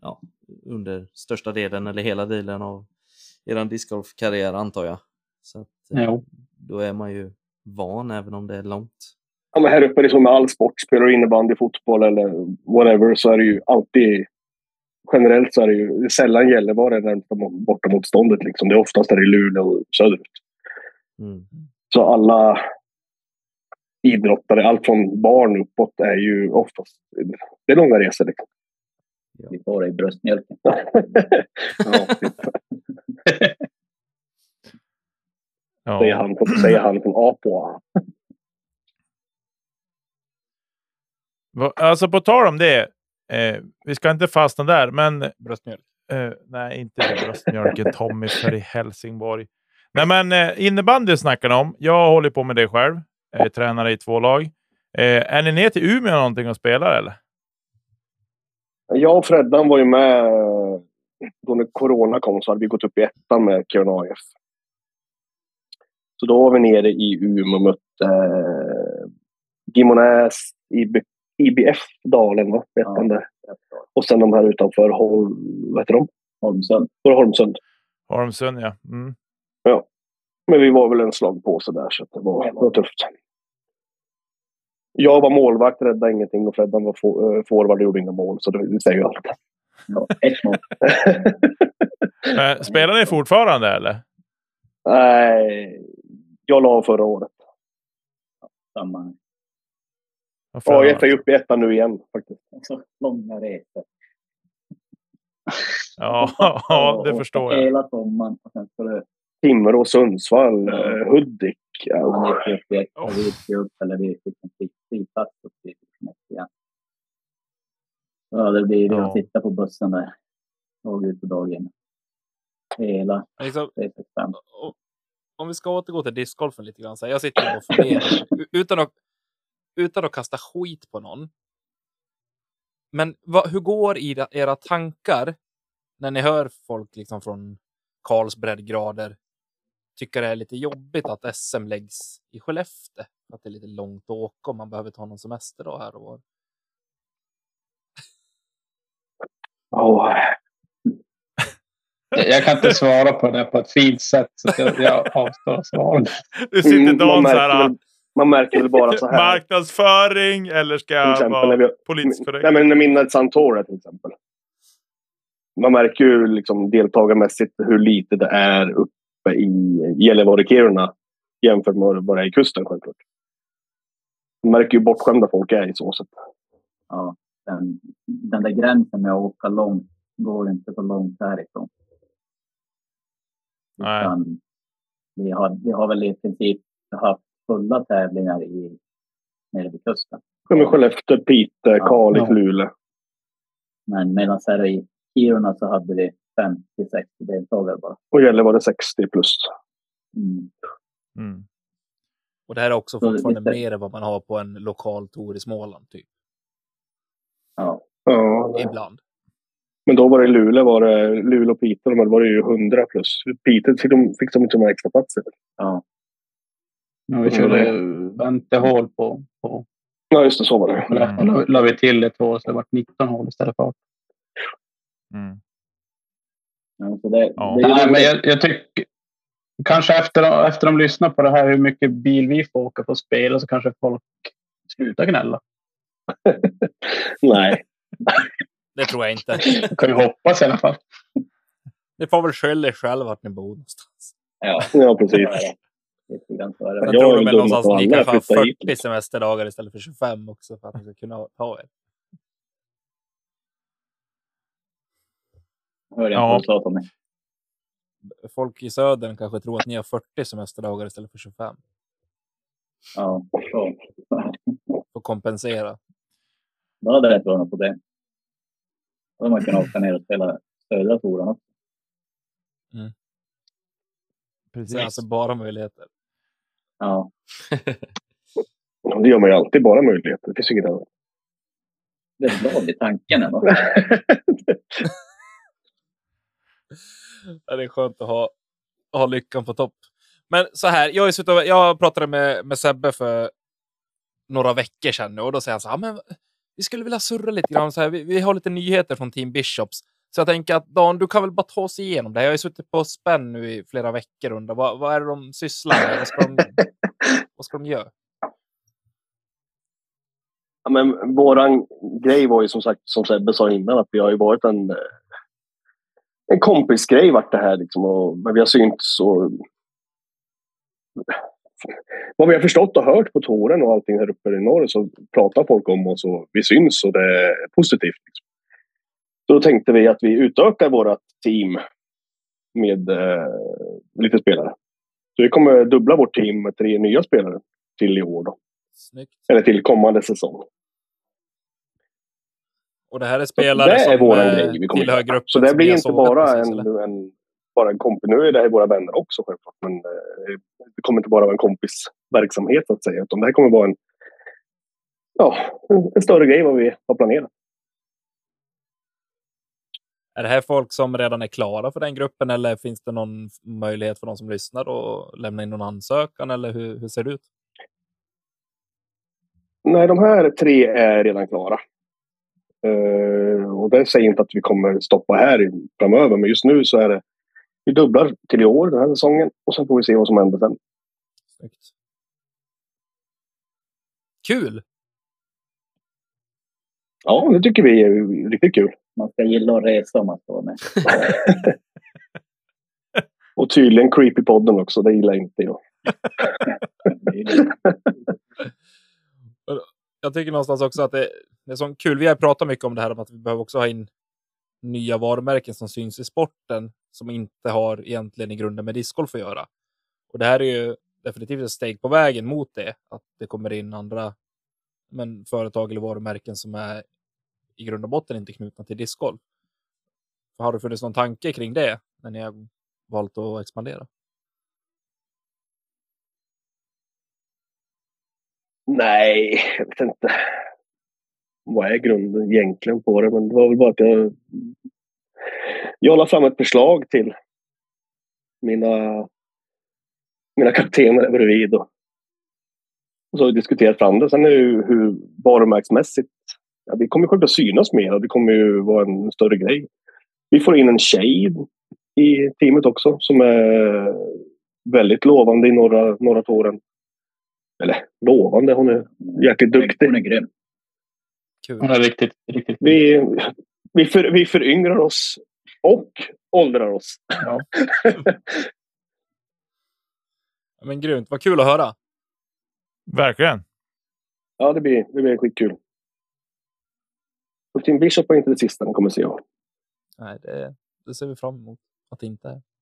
ja, under största delen eller hela delen av er discgolfkarriär antar jag. Så att, eh, Jo. Då är man ju van även om det är långt. Ja, men här uppe är det som med all sport. Spelar du innebandy, fotboll eller whatever så är det ju alltid... Generellt så är det ju det är sällan Gällivare är närmsta mo- borta motståndet. Liksom. Det är oftast där i Luleå och söderut. Mm. Så alla idrottare, allt från barn uppåt, är ju oftast... Det är långa resor. Liksom. Vi får det i bröstmjölken. ja, säger, Ja. han, säger han från A på A. Va- Alltså på tal om det. Eh, vi ska inte fastna där, men Bröstmjölk. Eh, nej, inte bröstmjölken Tommy för i Helsingborg. Nej, men eh, innebandy snackar ni om. Jag håller på med det själv. Jag är tränare i två lag. Eh, är ni ner till Umeå någonting och spelar eller? Jag och Freddan var ju med då när corona kom så hade vi gått upp i ettan med Kiruna AIF. Så då var vi nere i Umeå och mötte eh, Gimonäs, IB, IBF Dalen, va? Ettan där. Och sen de här utanför Hol, vad heter de? Holmsund. Var Holmsund? Holmsund, ja. Mm. Men vi var väl en slag på så där så det var, det var tufft. Jag var målvakt, räddade ingenting och Freddan var eh, forward och gjorde inga mål. Så det, det säger ju allt. Ja, ett mål. Spelar ni fortfarande eller? Nej, jag la av förra året. Samma. AIF är ju uppe i ettan nu igen faktiskt. Så långa resor. Ja, ja, det förstår jag. Hela sommaren. Och sen ska du Timrå, Sundsvall, eh, Hudik. Ja, usch. åker upp eller vi fick en fri- friplats upp i igen. Ja, det blir det Ja. att sitta på bussen där. Dag ut och dag in. Hela Liksom, 365. och- om vi ska återgå till discgolfen lite grann. Så här, jag sitter och funderar utan att, utan att kasta skit på någon. Men vad, hur går era, era tankar när ni hör folk liksom från Karls breddgrader tycka det är lite jobbigt att SM läggs i Skellefteå? Att det är lite långt att åka och man behöver ta någon semester då här och var. Åh, Jag kan inte svara på det på ett fint sätt, så jag, avstår svara. Du sitter Mm, Dan så här. Man märker väl bara så här. Marknadsföring eller ska jag exempel vara vi, politiskt korrekt? nej, men när mina Santora till exempel. Man märker ju liksom deltagarmässigt hur lite det är uppe i Gällivare-Kiruna jämfört med vad det är i kusten självklart. Man märker ju hur bortskämda folk är i så sätt. Ja, den, den där gränsen med att åka långt går inte så långt härifrån. Nej. Utan vi, har, vi har väl i princip haft fulla tävlingar i, nere vid kusten. Ja, men Skellefteå, Piteå, Ja, Kalix, ja. Luleå. Men medan här i Kiruna så hade vi 50-60 deltagare bara. Och Gällivare 60 plus. Mm. Mm. Och det här är också Så fortfarande det- mer än vad man har på en lokal tour i Småland typ. Ja, Ja, Ibland. men då var det Luleå, var det Luleå och Piteå, men då var det ju 100 plus. Piteå fick de, fick de inte några extra platser. ja. Ja, vi körde väntehål på, på Ja, just det, så var det. Skellefteå. La, la vi till ett hål så det var 19 hål istället för 18. Mm. det, Ja. det Nej, ju- men jag, jag tycker kanske efter, efter de lyssnar på det här hur mycket bil vi får åka på spel så kanske folk slutar gnälla. Nej. Det tror jag inte. kan vi hoppas i alla fall. Ni får väl skylla er själva vart ni bor någonstans. Ja, Ja, precis. Lite grann är det. Jag Jag tror de väl någonstans på ni kanske har flyttar hit. 40 semesterdagar istället för 25 också för att ni ska kunna ta er. Hörde jag Ja. Tommy. Folk i södern kanske tror att ni har 40 semesterdagar istället för 25. Ja, så. För att kompensera. Då hade det inte varit något problem. Då hade man kunnat åka ner och spela södra touren också. Precis. Så alltså bara möjligheter. Ja, Det gör man ju alltid, bara möjligheter. Det finns inget annat. Det är glad i tanken ändå. Det är skönt att ha, ha lyckan på topp. Men så här, jag, är jag pratade med, med Sebbe för några veckor sedan nu och då säger han så här, "Ja, men vi skulle vilja surra lite grann. Så här, vi, vi har lite nyheter från Team Bishops. Så jag tänker att Dan, du kan väl bara ta oss igenom det. här. Jag har ju suttit på spänn nu i flera veckor och undrar vad, vad är det de sysslar med? Vad ska de, vad ska de göra? Ja, men våran grej var ju som sagt, som Sebbe sa innan, att vi har ju varit en, en kompisgrej vart det här liksom. Och, men vi har synts och vad vi har förstått och hört på touren och allting här uppe i norr så pratar folk om oss och vi syns och det är positivt. Liksom. Så då tänkte vi att vi utökar vårt team med eh, lite spelare. Så vi kommer dubbla vårt team med tre nya spelare till i år då. Snyggt. Eller till kommande säsong. Och det här är spelare det är som våran eh, grej vi kommer tillhör gruppen. Så det blir inte bara en, eller? en, bara en kompis. Nu är det här våra vänner också självklart. Men eh, det kommer inte bara vara en kompisverksamhet att säga. Utan det här kommer vara en, ja, en, en större grej vad vi har planerat. Är det här folk som redan är klara för den gruppen eller finns det någon möjlighet för de som lyssnar att lämna in någon ansökan eller hur, hur ser det ut? Nej, de här tre är redan klara. Eh, och det säger inte att vi kommer stoppa här framöver. Men just nu så är det vi dubblar till i år den här säsongen. Och sen får vi se vad som händer sen. Snyggt. Kul! Ja, det tycker vi är riktigt kul. Man ska gilla att resa om man står med. Och tydligen Creepy-podden också. Det gillar inte jag. Jag tycker någonstans också att det, det är så kul. Vi har pratat mycket om det här om att vi behöver också ha in nya varumärken som syns i sporten som inte har egentligen i grunden med discgolf att göra. Och det här är ju definitivt ett steg på vägen mot det. Att det kommer in andra men, företag eller varumärken som är i grund och botten inte knutna till discgolf. Har det funnits någon tanke kring det när ni har valt att expandera? Nej, jag vet inte. Vad är grunden egentligen på det? Men det var väl bara att jag... Jag la fram ett förslag till mina, mina kaptener bredvid. Och, och så har vi diskuterat fram det. Sen är det ju hur varumärkesmässigt Ja, vi kommer självklart synas mer och det kommer ju vara en större grej. Vi får in en tjej i teamet också som är väldigt lovande i norra, norra tåren. Eller lovande, hon är jäkligt duktig. Hon är grym. Kul. Hon är riktigt, riktigt Vi, vi, för, vi föryngrar oss och åldrar oss. Ja, Men grymt, vad kul att höra. Verkligen. Ja, det blir, det blir skitkul. Och Tim Bishop är inte det sista ni kommer se av. Nej, det, det ser vi fram emot att det inte är.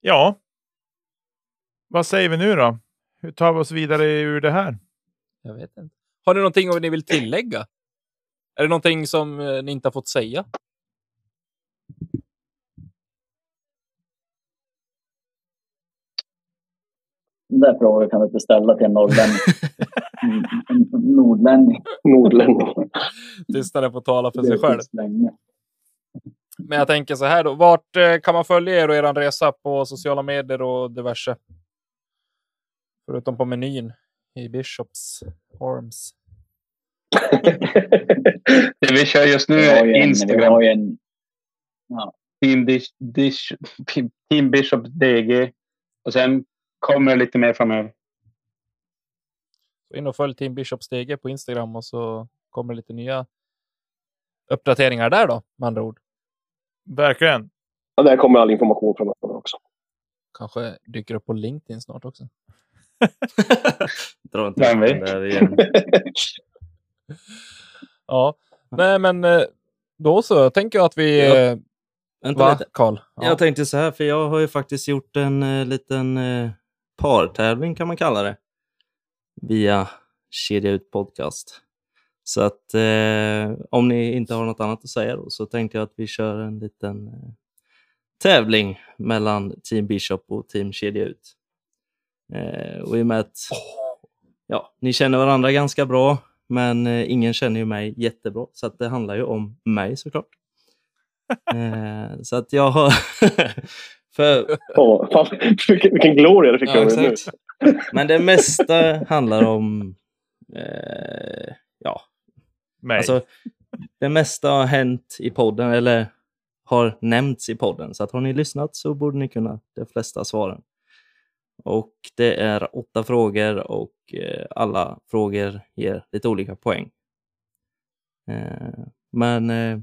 Ja. Vad säger vi nu då? Hur tar vi oss vidare ur det här? Jag vet inte. Har ni någonting ni vill tillägga? Är det någonting som eh, ni inte har fått säga? Den där frågan kan du inte ställa till en norrlänning. Nordlänning. Nordlänning. Tystnaden får tala för sig själv. länge. Men jag tänker så här då. Vart eh, kan man följa er och er resa på sociala medier och diverse? Förutom på menyn i Bishops Arms. Det vi kör just nu Vi är vi Instagram. har ju en, ja, Team, Dish, Dish, Team Bishop DG. Och sen kommer lite mer framöver. In och följ Team Bishops DG på Instagram och så kommer lite nya uppdateringar där då, med andra ord. Verkligen. Ja, där kommer all information framöver också. Kanske dyker upp på LinkedIn snart också. Dra inte Vem vet? där igen. Ja, nej men eh, då så tänker jag att vi... Ja, eh, Vänta Va, lite. Karl? Ja. Jag tänkte så här, för jag har ju faktiskt gjort en eh, liten eh, partävling kan man kalla det. Via Kedja Ut Podcast. Så att eh, om ni inte har något annat att säga då, så tänkte jag att vi kör en liten eh, tävling mellan Team Bishop och Team Kedja Ut. Eh, och i och med att ja, ni känner varandra ganska bra Men eh, ingen känner ju mig jättebra, så att det handlar ju om mig såklart. eh, så att jag har... för, Åh, fan, vilken, vilken gloria du fick ja, nu. Men det mesta handlar om... Eh, ja, Mig. Alltså, det mesta har hänt i podden, eller har nämnts i podden. Så att har ni lyssnat så borde ni kunna de flesta svaren. Och det är åtta frågor och eh, alla frågor ger lite olika poäng. Eh, men eh,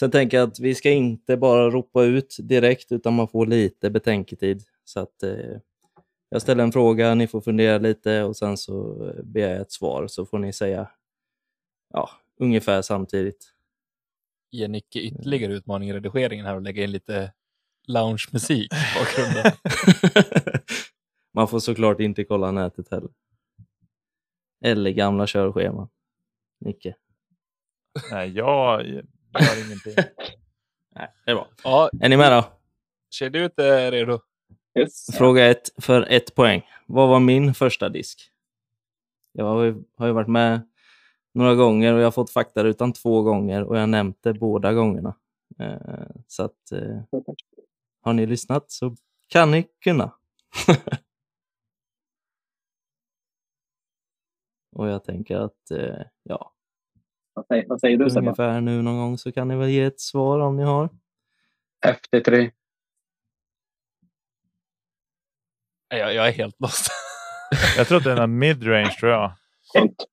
sen tänker jag att vi ska inte bara ropa ut direkt utan man får lite betänketid. Så att eh, jag ställer en fråga, ni får fundera lite och sen så eh, ber jag ett svar så får ni säga ja, ungefär samtidigt. Ge Nicke ytterligare utmaning i redigeringen här och lägga in lite loungemusik i bakgrunden. Man får såklart inte kolla nätet heller. Eller gamla körscheman. Nicke. Nej, jag gör ingenting. Nej, det är bra. ja, Är ni med då? ser du ut är redo? Yes. Fråga ett för ett poäng. Vad var min första disk? Jag har ju, har ju varit med några gånger och jag har fått faktarutan två gånger och jag det båda gångerna. Eh, så att eh, har ni lyssnat så kan ni kunna. och jag tänker att eh, ja, Vad säger, vad säger du Sebbe? ungefär nu någon gång så kan ni väl ge ett svar om ni har. FT3. Nej, Jag, jag är helt lost. Jag tror att det är en midrange tror jag. Skönt.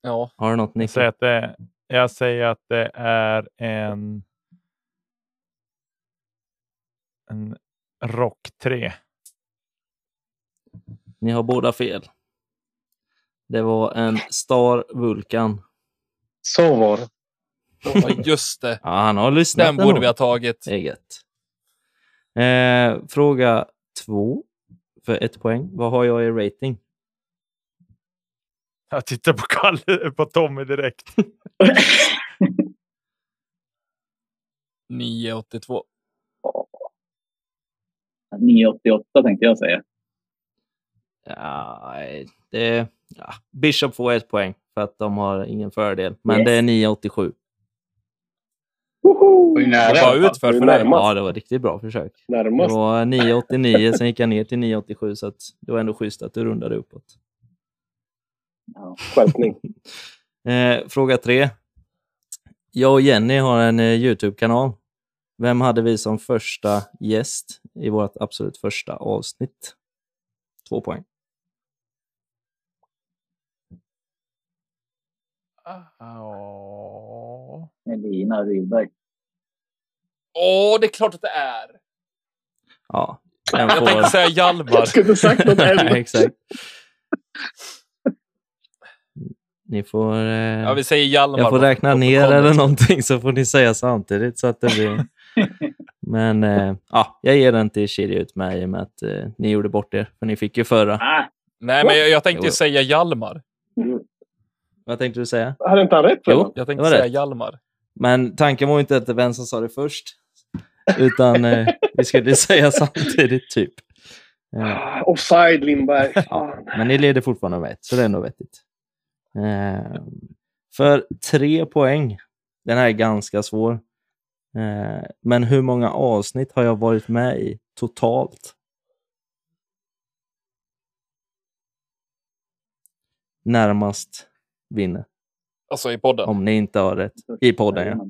ja, Har du något Jag att det, jag säger att det är en... En Rock 3. Ni har båda fel. Det var en Star Vulkan. Så var det. ja, just det. Ja, han har lyssnat Den borde ändå. vi ha tagit. Gött. Eh, fråga två för ett poäng. Vad har jag i rating? Jag tittar på Kalle, på Tommy direkt. 982. 988 tänkte jag säga. Ja, det, ja. Bishop får ett poäng för att de har ingen fördel. Men Yes. det är 9,87. Woho! Var utför för dig? Ja, det var riktigt bra försök. Det Närmast. var 9,89, sen gick jag ner till 9,87 så att det var ändå schysst att du rundade uppåt. Ja. Skärpning. Eh, fråga tre. Jag och Jenny har en eh, Youtube-kanal. Vem hade vi som första gäst i vårt absolut första avsnitt? Två poäng. Ja. Elina Rydberg. Åh, det är klart att det är! Ja, Jag tänkte får... säga Hjalmar. Jag skulle inte sagt något än. Nej, exakt. Ni får... Eh... Ja, vi säger Hjalmar. Jag får på räkna ner protokollet. eller någonting så får ni säga samtidigt så att det blir... Men eh, ja, jag ger den till Shiri ut med i och med att eh, ni gjorde bort er. För ni fick ju förra. Ah, Nej, men jag, jag tänkte ju säga Hjalmar. Vad tänkte du säga? Hade inte han rätt? Jo. Jag tänkte säga rätt. Hjalmar. Men tanken var inte att det vem som sa det först. Utan eh, vi skulle säga samtidigt typ. Eh, Offside Lindberg. ja, men ni leder fortfarande med ett, så det är ändå vettigt. Eh, för tre poäng. Den här är ganska svår. Eh, men hur många avsnitt har jag varit med i totalt? Närmast vinner. Alltså i podden. Om ni inte har rätt. I podden, ja.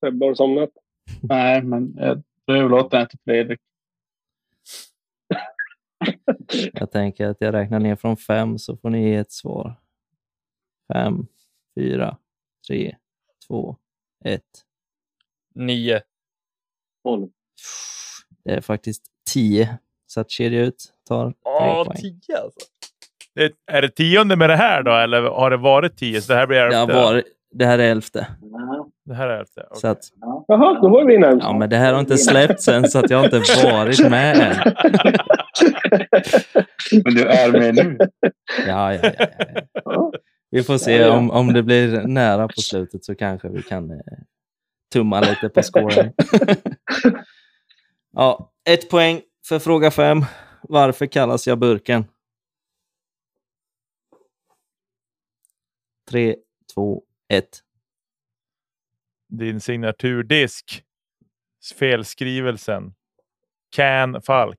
Sebbe har somnat. Nej, men jag överlåter den till Fredrik. Jag tänker att jag räknar ner från fem så får ni ge ett svar. Fem, fyra, tre, två, ett. Nio. 12. Det är faktiskt tio. Så att kedja ut tar poäng. tio alltså. Det, är det tionde med det här då, eller har det varit tio? Så det här blir Det, har elfte? varit, det här är elfte. Det här är elfte? Så okej. att, ja. Jaha, då var vi närmast. ja, men det här har inte släppts än så att jag har inte varit med än. Men du är med nu. Ja, ja, ja, ja. Vi får se om, om det blir nära på slutet så kanske vi kan eh, tumma lite på scoren. ja, ett poäng för fråga fem. Varför kallas jag burken? Tre, två, ett. Din signaturdisk. Felskrivelsen. Can Falk.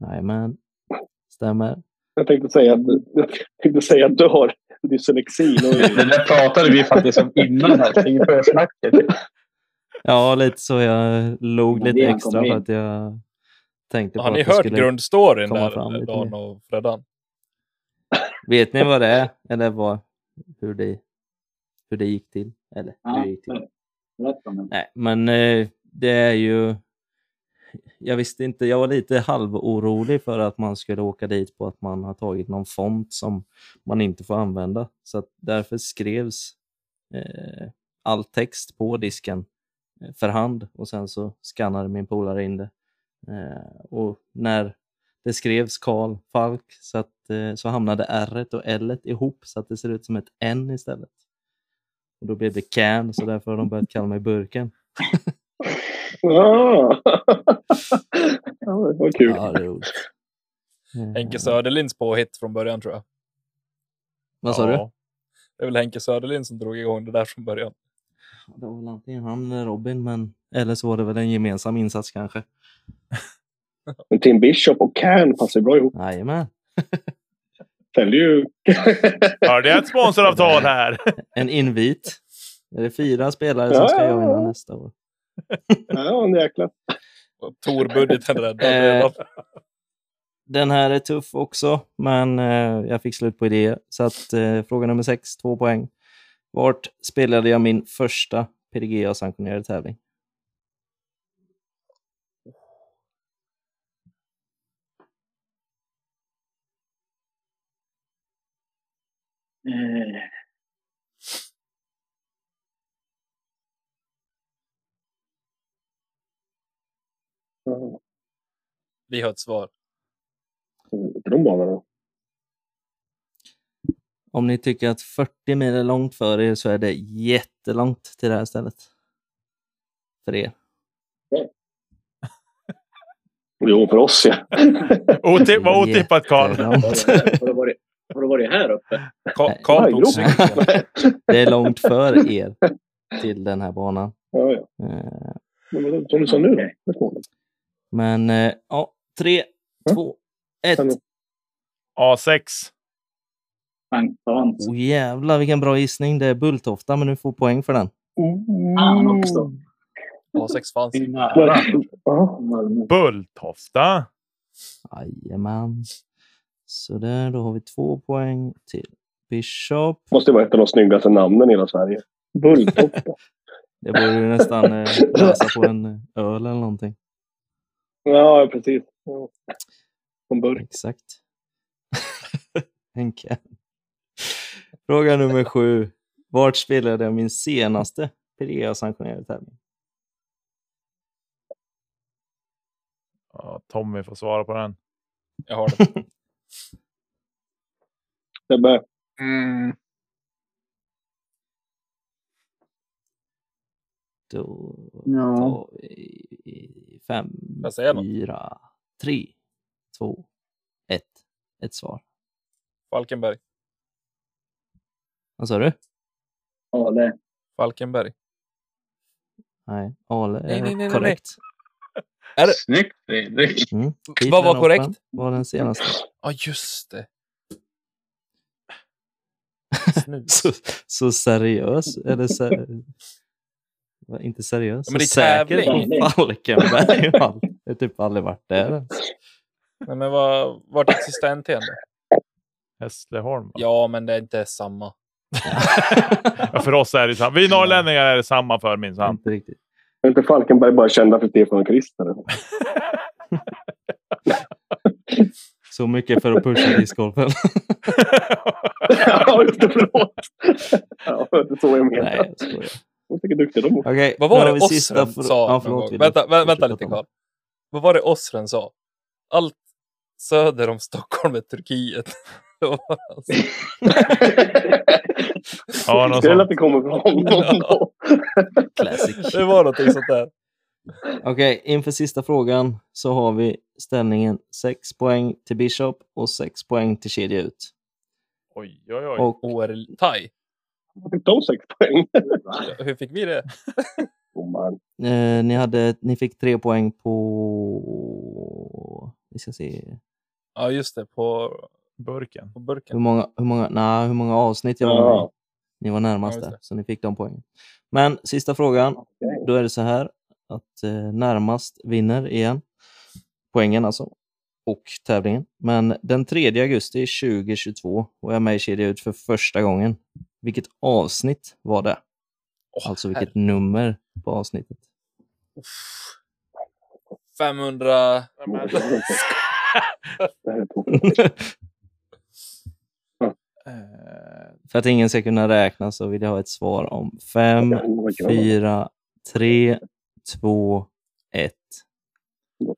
Jajamän. Stämmer. Jag tänkte säga att, jag tänkte säga att du har dyslexi. Det där pratade vi faktiskt om innan här, inför snacket. Ja, lite så. Jag log lite extra för att jag tänkte på Har ni att det hört skulle... grundstoryn där, Dan och Freddan? Vet ni vad det är? Eller vad, hur, det, hur det gick till? Eller Ja, gick till? Nej, men eh, det är ju... Jag visste inte, jag var lite halvorolig för att man skulle åka dit på att man har tagit någon font som man inte får använda. Så därför skrevs eh, all text på disken eh, för hand och sen så skannade min polare in det. Eh, och när det skrevs Karl Falk så, att, eh, så hamnade R och L ihop så att det ser ut som ett N istället. Och då blev det Can, så därför har de börjat kalla mig Burken. ah. ja, det var kul. Ja, det roligt. Eh, Henke Söderlinds påhitt från början tror jag. Vad sa du? Ja. Det är väl Henke Söderlind som drog igång det där från början. Det var väl antingen han eller Robin, men eller så var det väl en gemensam insats kanske. Men Tim Bishop och Can passar bra ihop. Jajamän. Fällde ju... Hörde jag ett sponsoravtal här? En invit. Är det fyra spelare som ska Ja. joina nästa år? ja, en jäkla. Och Tor-budgeten räddad Eh, redan. Den här är tuff också, men eh, jag fick slut på idéer. Så att eh, fråga nummer sex, två poäng. Vart spelade jag min första PDGA-sanktionerade tävling? Eh, Vi har ett svar. På de banorna. Om ni tycker att 40 mil är långt för er så är det jättelångt till det här stället. För er. Jo, för oss ja. Otippat Karl. Har, du varit, här uppe? Ka- cykeln. Det är långt för er till den här banan. ja, ja. Eh, Men Som du sa nu då? Men eh, ja, tre, Ja. två, ett. Kan du- A6. Sankt Hans. Oh, jävlar vilken bra gissning. Det är Bulltofta, men du får poäng för den. Fan också. A6 fanns. Nära. Bulltofta. Jajamän. Så där, då har vi två poäng till Bishop. Måste vara ett av de snyggaste namnen i hela Sverige. Bulltofta. Det borde du nästan eh, läsa på en eh, öl eller någonting. ja, precis. Ja. Från början. Exakt. Henke. Fråga nummer sju. Vart spelade jag min senaste PDA-sanktionerade tävling? Ja, Tommy får svara på den. Jag har det. Sebbe. Mm. Då Ja. tar vi fem, fyra, tre, två, ett. Ett svar. Falkenberg. Vad sa du? Ale. Falkenberg. Nej, Ale är Nej, nej, nej, nej, korrekt. Snyggt Fredrik. Mm. Vad var Open korrekt? var den senaste. Ja, just det. Så, så seriös, eller ser... Inte seriös, Ja, men det är säker tävling. på Falkenberg. Jag har jag har typ aldrig varit där. Nej, men vad, vart är sista NT då? Hässleholm. va? Ja, men det är inte samma. Ja, för oss är det samma. Vi norrlänningar är det samma för minsann. Inte riktigt. Är inte Falkenberg bara kända för Stefan och Christer? Så mycket för att pusha discgolfen. ja, just det. Förlåt. ja, det är så jag Nej, menar. jag skojar. Jag tycker duktiga de är. Okej, Vad var det Osren fr- sa? Ja, förlåt, vänta, vä- vänta lite Karl. Vad var det Osren sa? Allt söder om Stockholm är Turkiet. Det alltså- Ja, att sånt. det kommer från honom. det? Classic. det var någonting sånt där. Okej, inför sista frågan så har vi ställningen 6 poäng till Bishop och 6 poäng till kedja ut. Oj, oj, oj. Och OR-taj. Fick de sex poäng? Hur fick vi det? Domaren. eh, ni, hade, ni fick tre poäng på... Vi ska se. Ja, just det. På, Burken. på Hur burken. många, hur många, nej, hur många avsnitt jag var med. Ja. Ni var närmast Ja, där, det. så ni fick de poängen. Men sista frågan, Okej. då är det så här att eh, närmast vinner igen. Poängen alltså. Och tävlingen. Men den 3 augusti 2022 var jag med i Kedja ut för första gången. Vilket avsnitt var det? alltså vilket nummer på avsnittet? 500... Tokigt. Eh, För att ingen ska kunna räkna så vill jag ha ett svar om 5, Vad gör man? 4, 3, 2, 1.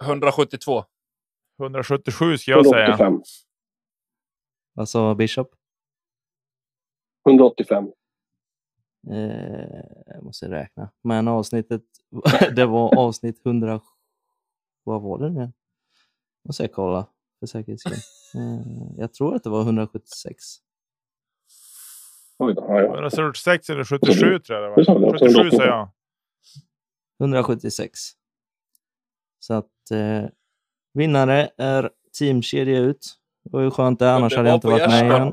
172. 177 ska jag säga. 185. Vad sa Bishop? 185. Eh, jag måste räkna. Men avsnittet, det var avsnitt 100... Vad var det nu? Måste jag kolla för säkerhets skull. Eh, jag tror att det var 176. Oj då. Ja, ja. 146 eller 77 tror jag det var. också, 77 sa jag. 176. Så att eh, vinnare är Team Kedja ut. Det var ju skönt det, annars det hade jag inte varit med igen.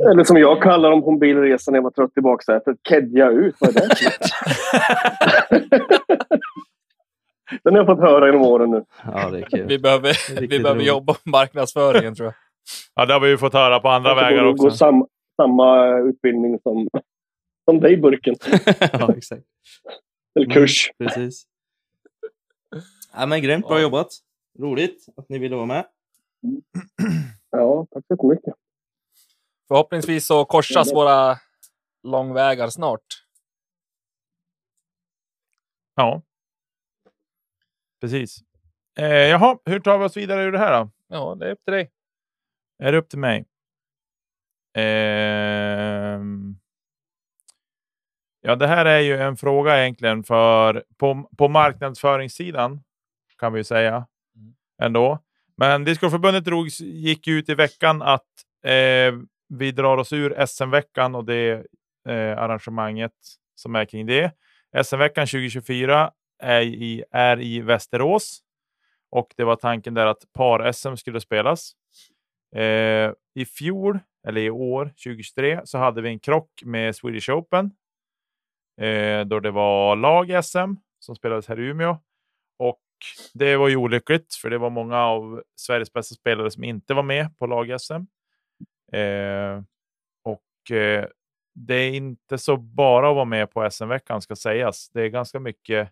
Eller som jag kallar dem på en bilresa när jag var trött i baksätet. Kedja ut. Vad är det? Den har jag fått höra genom åren nu. Ja, det är kul. Vi behöver, vi behöver jobba på marknadsföringen tror jag. Ja, det har vi ju fått höra på andra vägar gå- gå också. Samma, samma utbildning som, som dig, Burken. ja, exakt. Eller Mm. kurs. Precis. Ja, men grymt, bra Ja. jobbat. Roligt att ni ville vara med. Ja, tack så jättemycket. Förhoppningsvis så korsas våra långvägar snart. Ja. Precis. Eh, jaha, hur tar vi oss vidare ur det här då? Ja, det är upp till dig. Är det upp till mig? Ehm. Ja, det här är ju en fråga egentligen för på, på marknadsföringssidan kan vi ju säga Mm. ändå. Men Discoförbundet gick ut i veckan att eh, vi drar oss ur SM-veckan och det eh, arrangemanget som är kring det. SM-veckan 2024 är i, är i Västerås och det var tanken där att par-SM skulle spelas. Eh, I fjol, eller i år, 2023, så hade vi en krock med Swedish Open. Eh, då det var lag-SM som spelades här i Umeå. Och det var ju olyckligt, för det var många av Sveriges bästa spelare som inte var med på lag-SM. Eh, och eh, det är inte så bara att vara med på SM-veckan ska sägas. Det är ganska mycket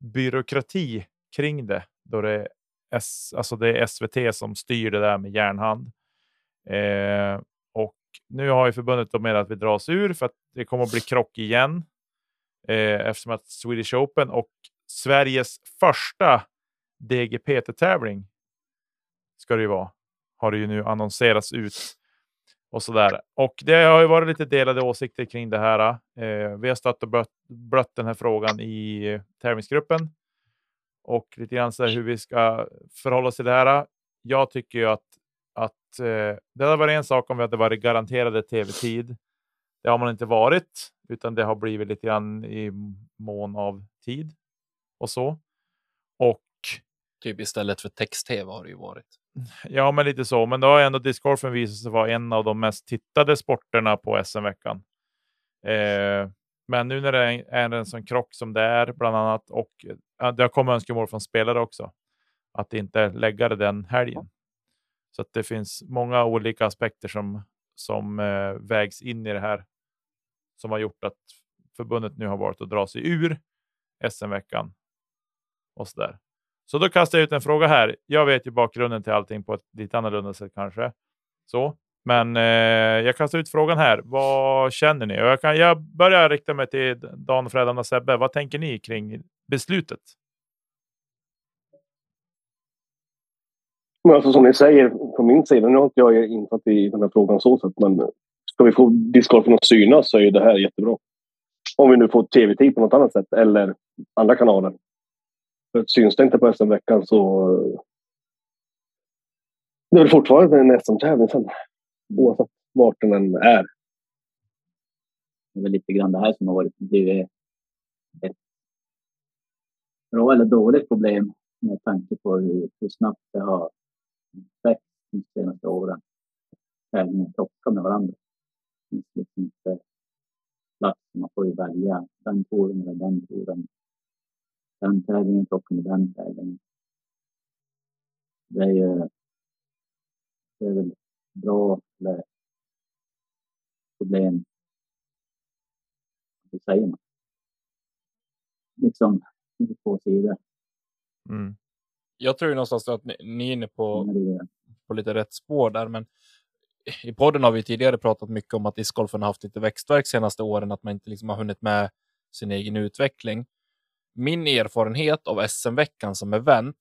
byråkrati kring det. Då det är, S, alltså det är SVT som styr det där med järnhand. Eh, och nu har ju förbundet då med att vi dras ur för att det kommer att bli krock igen. Eh, eftersom att Swedish Open och Sveriges första DGPT-tävling ska det ju vara. Har det ju nu annonserats ut. Och sådär. Och det har ju varit lite delade åsikter kring det här. Eh, vi har stött och blött, blött den här frågan i eh, tävlingsgruppen. Och lite grann så här hur vi ska förhålla oss till det här. Jag tycker ju att, att eh, det hade varit en sak om vi hade varit garanterade tv-tid. Det har man inte varit, utan det har blivit lite grann i mån av tid och så. Och Typ istället för text-tv har det ju varit. Ja, men lite så. Men då har ändå discgolfen visat sig vara en av de mest tittade sporterna på SM-veckan. Eh, men nu när det är en sån krock som det är, bland annat, och det har kommit önskemål från spelare också, att inte lägga det den helgen. Så att det finns många olika aspekter som, som eh, vägs in i det här, som har gjort att förbundet nu har valt att dra sig ur SM-veckan. Och så där. Så då kastar jag ut en fråga här. Jag vet ju bakgrunden till allting på ett lite annorlunda sätt kanske. Så. Men eh, jag kastar ut frågan här. Vad känner ni? Och jag, kan, jag börjar rikta mig till Dan, Fredan och Sebbe. Vad tänker ni kring beslutet? Men alltså som ni säger från min sida, nu har inte jag insatt i den här frågan så sätt, men ska vi få discgolfen att synas så är ju det här jättebra. Om vi nu får tv-tid på något annat sätt eller andra kanaler. För syns det inte på SM-veckan så eh, det är väl fortfarande en SM-tävling sen. Oavsett vart den än är. Det är väl lite grann det här som har varit blivit ett bra eller dåligt problem med tanke på hur, hur snabbt det har växt de senaste åren. Tävlingar krockar med varandra. Det finns liksom inte plats. Man får ju välja den touren eller den touren. Den tävlingen krockar med den tävlingen. Det är ju det är väl bra eller problem. Vad säger man? Liksom, det två sidor. Mm. Jag tror ju någonstans att ni, ni är inne på, det på lite rätt spår där, men i podden har vi tidigare pratat mycket om att discgolfen har haft lite växtverk senaste åren, att man inte liksom har hunnit med sin egen utveckling. Min erfarenhet av SM-veckan som event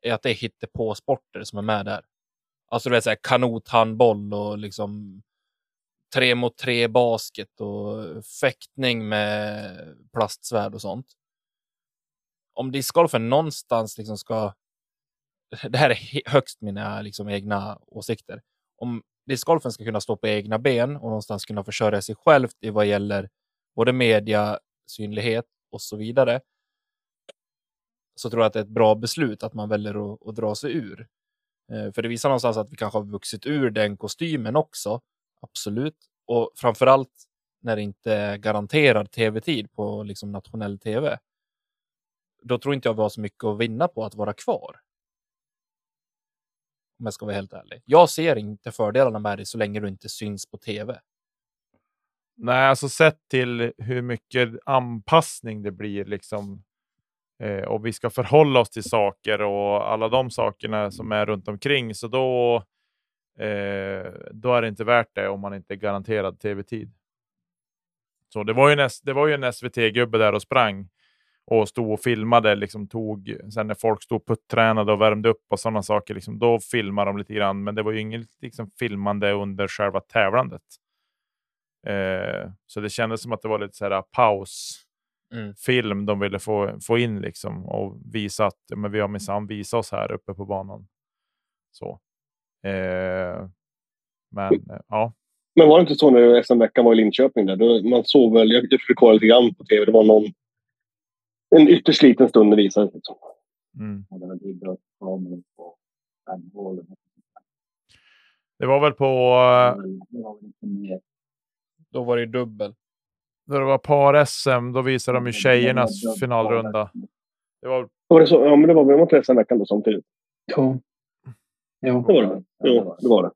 är att det är hittepå-sporter som är med där. Alltså du vet, så här, kanothandboll och liksom tre mot tre basket och fäktning med plastsvärd och sånt. Om discgolfen någonstans liksom ska... Det här är högst mina liksom egna åsikter. Om discgolfen ska kunna stå på egna ben och någonstans kunna försörja sig självt i vad gäller både media, synlighet och så vidare. Så tror jag att det är ett bra beslut att man väljer att, att dra sig ur. Eh, för det visar någonstans att vi kanske har vuxit ur den kostymen också. Absolut. Och framförallt när det inte är garanterad tv-tid på liksom nationell tv. Då tror inte jag vi har så mycket att vinna på att vara kvar. Om jag ska vara helt ärlig. Jag ser inte fördelarna med det så länge du inte syns på tv. Nej, alltså sett till hur mycket anpassning det blir liksom. Eh, och vi ska förhålla oss till saker och alla de sakerna som är runt omkring. Så då, eh, då är det inte värt det om man inte är garanterad tv-tid. Så det var ju en, S- det var ju en SVT-gubbe där och sprang och stod och filmade. Liksom tog, sen när folk stod och puttränade och värmde upp och sådana saker, liksom, då filmade de lite grann. Men det var ju inget liksom, filmande under själva tävlandet. Eh, så det kändes som att det var lite så här pausfilm Mm. de ville få, få in liksom och visa att men vi har minsann visat oss här uppe på banan. Så. Eh, men eh, ja, Men var det inte så när SM-veckan var i Linköping? Där? Då, man såg väl, jag, jag fick kolla lite grann på tv. Det var någon, en ytterst liten stund det mm. Det var idrottskameror på bandbollen. det var väl på eh. Då var det dubbel. när det var par-SM, då visade de ju tjejernas finalrunda. Det var Var det så? Ja, men det var väl inte SM-veckan då samtidigt? Jo. Jo. Det var det. Jo, det var det.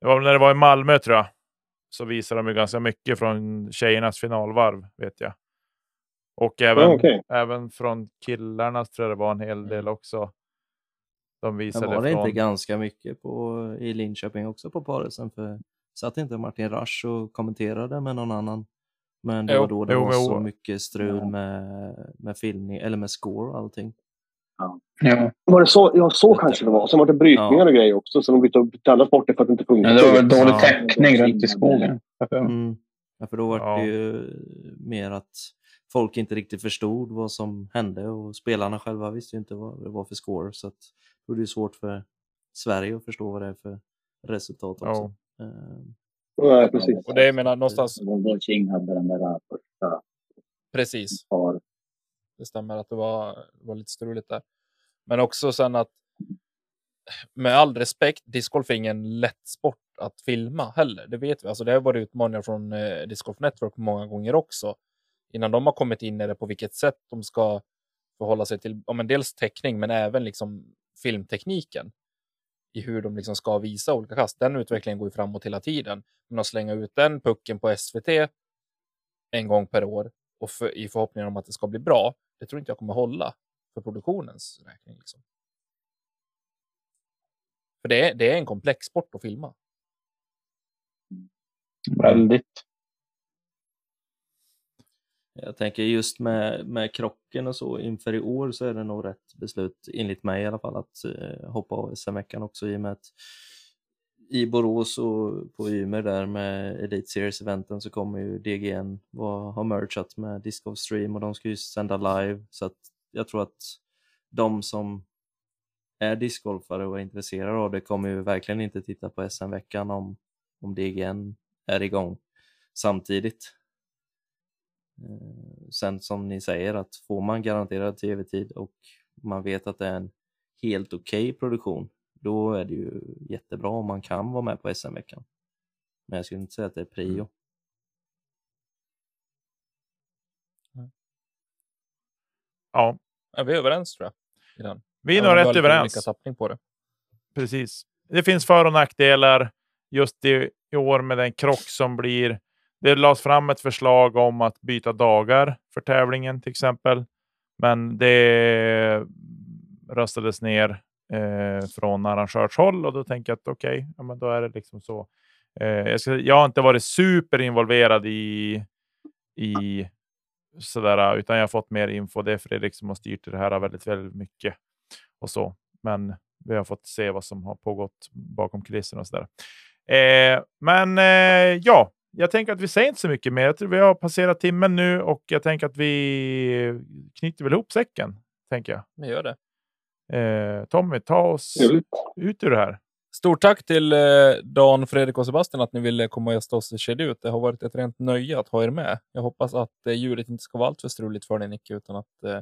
Det var väl när det var i Malmö tror jag. Så visade de ju ganska mycket från tjejernas finalvarv vet jag. Och även, Ja, okej. även från killarnas tror jag det var en hel del också. De Men visade var det från... inte ganska mycket på, i Linköping också på parisen? För satt inte Martin Rasch och kommenterade med någon annan? Men det Jo, var då det jo, var men så mycket strul Ja. med, med filmning, eller med score och allting. Ja. Var det så? Ja, så kanske det var. Sen var det brytningar Ja. och grejer också. Så de bytte alla sporter för att det inte funkar. Men det var dålig Ja. täckning runt i skogen. Mm. Ja, för då var Ja. det ju mer att folk inte riktigt förstod vad som hände och spelarna själva visste ju inte vad det var för score. Så att då är det ju svårt för Sverige att förstå vad det är för resultat också. Eh, Nej, precis. Och det jag menar någonstans, Volvo King hade den där första precis. par. Det stämmer att det var, var lite struligt där. Men också sen att med all respekt, discgolf är ingen lätt sport att filma heller. Det vet vi. Alltså det har varit utmaningar från eh, Discgolf Network många gånger också. Innan de har kommit in i det på vilket sätt de ska förhålla sig till ja, men dels teckning, men även liksom filmtekniken i hur de liksom ska visa olika kast. Den utvecklingen går ju framåt hela tiden. Men att slänga ut den pucken på SVT en gång per år och för, i förhoppningen om att det ska bli bra, det tror inte jag kommer hålla för produktionens räkning. Liksom. För det är, det är en komplex sport att filma. Väldigt. Jag tänker just med, med krocken och så inför i år så är det nog rätt beslut, enligt mig i alla fall, att eh, hoppa av SM-veckan också i och med att i Borås och på Ymer där med Elite Series-eventen så kommer ju DGN ha merchat med Disc of Stream och de ska ju sända live så att jag tror att de som är discgolfare och är intresserade av det kommer ju verkligen inte titta på SM-veckan om, om DGN är igång samtidigt. Eh, sen som ni säger att får man garanterad tv-tid och man vet att det är en helt okej okay produktion, då är det ju jättebra om man kan vara med på SM-veckan. Men jag skulle inte säga att det är prio. Ja. ja vi är överens tror jag. I den. Vi är nog rätt överens. På det. Precis. Det finns för och nackdelar just i, i år med den krock som blir. Det lades fram ett förslag om att byta dagar för tävlingen till exempel. Men det röstades ner eh, från arrangörshåll och då tänker jag att okej, okay, ja, men då är det liksom så. Eh, jag, ska, jag har inte varit superinvolverad i, i sådär, utan jag har fått mer info. Det är Fredrik som har styrt det här väldigt, väldigt mycket och så. Men vi har fått se vad som har pågått bakom kulisserna och sådär. Eh, men eh, ja, jag tänker att vi säger inte så mycket mer. Jag tror vi har passerat timmen nu och jag tänker att vi knyter väl ihop säcken. Tänker jag. Vi gör det. Eh, Tommy, ta oss mm. ut ur det här. Stort tack till eh, Dan, Fredrik och Sebastian att ni ville komma och gästa oss i Kedja ut. Det har varit ett rent nöje att ha er med. Jag hoppas att eh, ljudet inte ska vara alltför struligt för dig Nicke, utan att eh,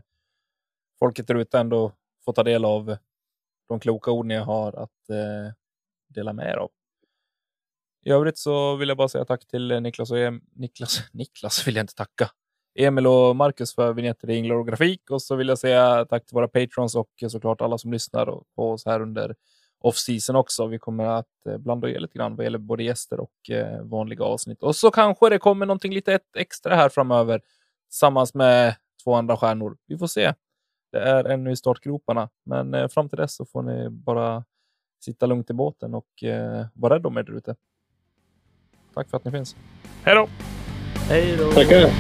folket där ute ändå får ta del av de kloka ord ni har att eh, dela med er av. I övrigt så vill jag bara säga tack till eh, Niklas och em Niklas. Niklas vill jag inte tacka. Emil och Marcus för vignetter, i och grafik. Och så vill jag säga tack till våra patrons och såklart alla som lyssnar på oss här under off-season också. Vi kommer att eh, blanda och ge lite grann vad gäller både gäster och eh, vanliga avsnitt. Och så kanske det kommer någonting lite extra här framöver tillsammans med två andra stjärnor. Vi får se. Det är ännu i startgroparna, men fram till dess så får ni bara sitta lugnt i båten och vara rädd om er där ute. Tack för att ni finns. Hej då! Hej då! Tackar!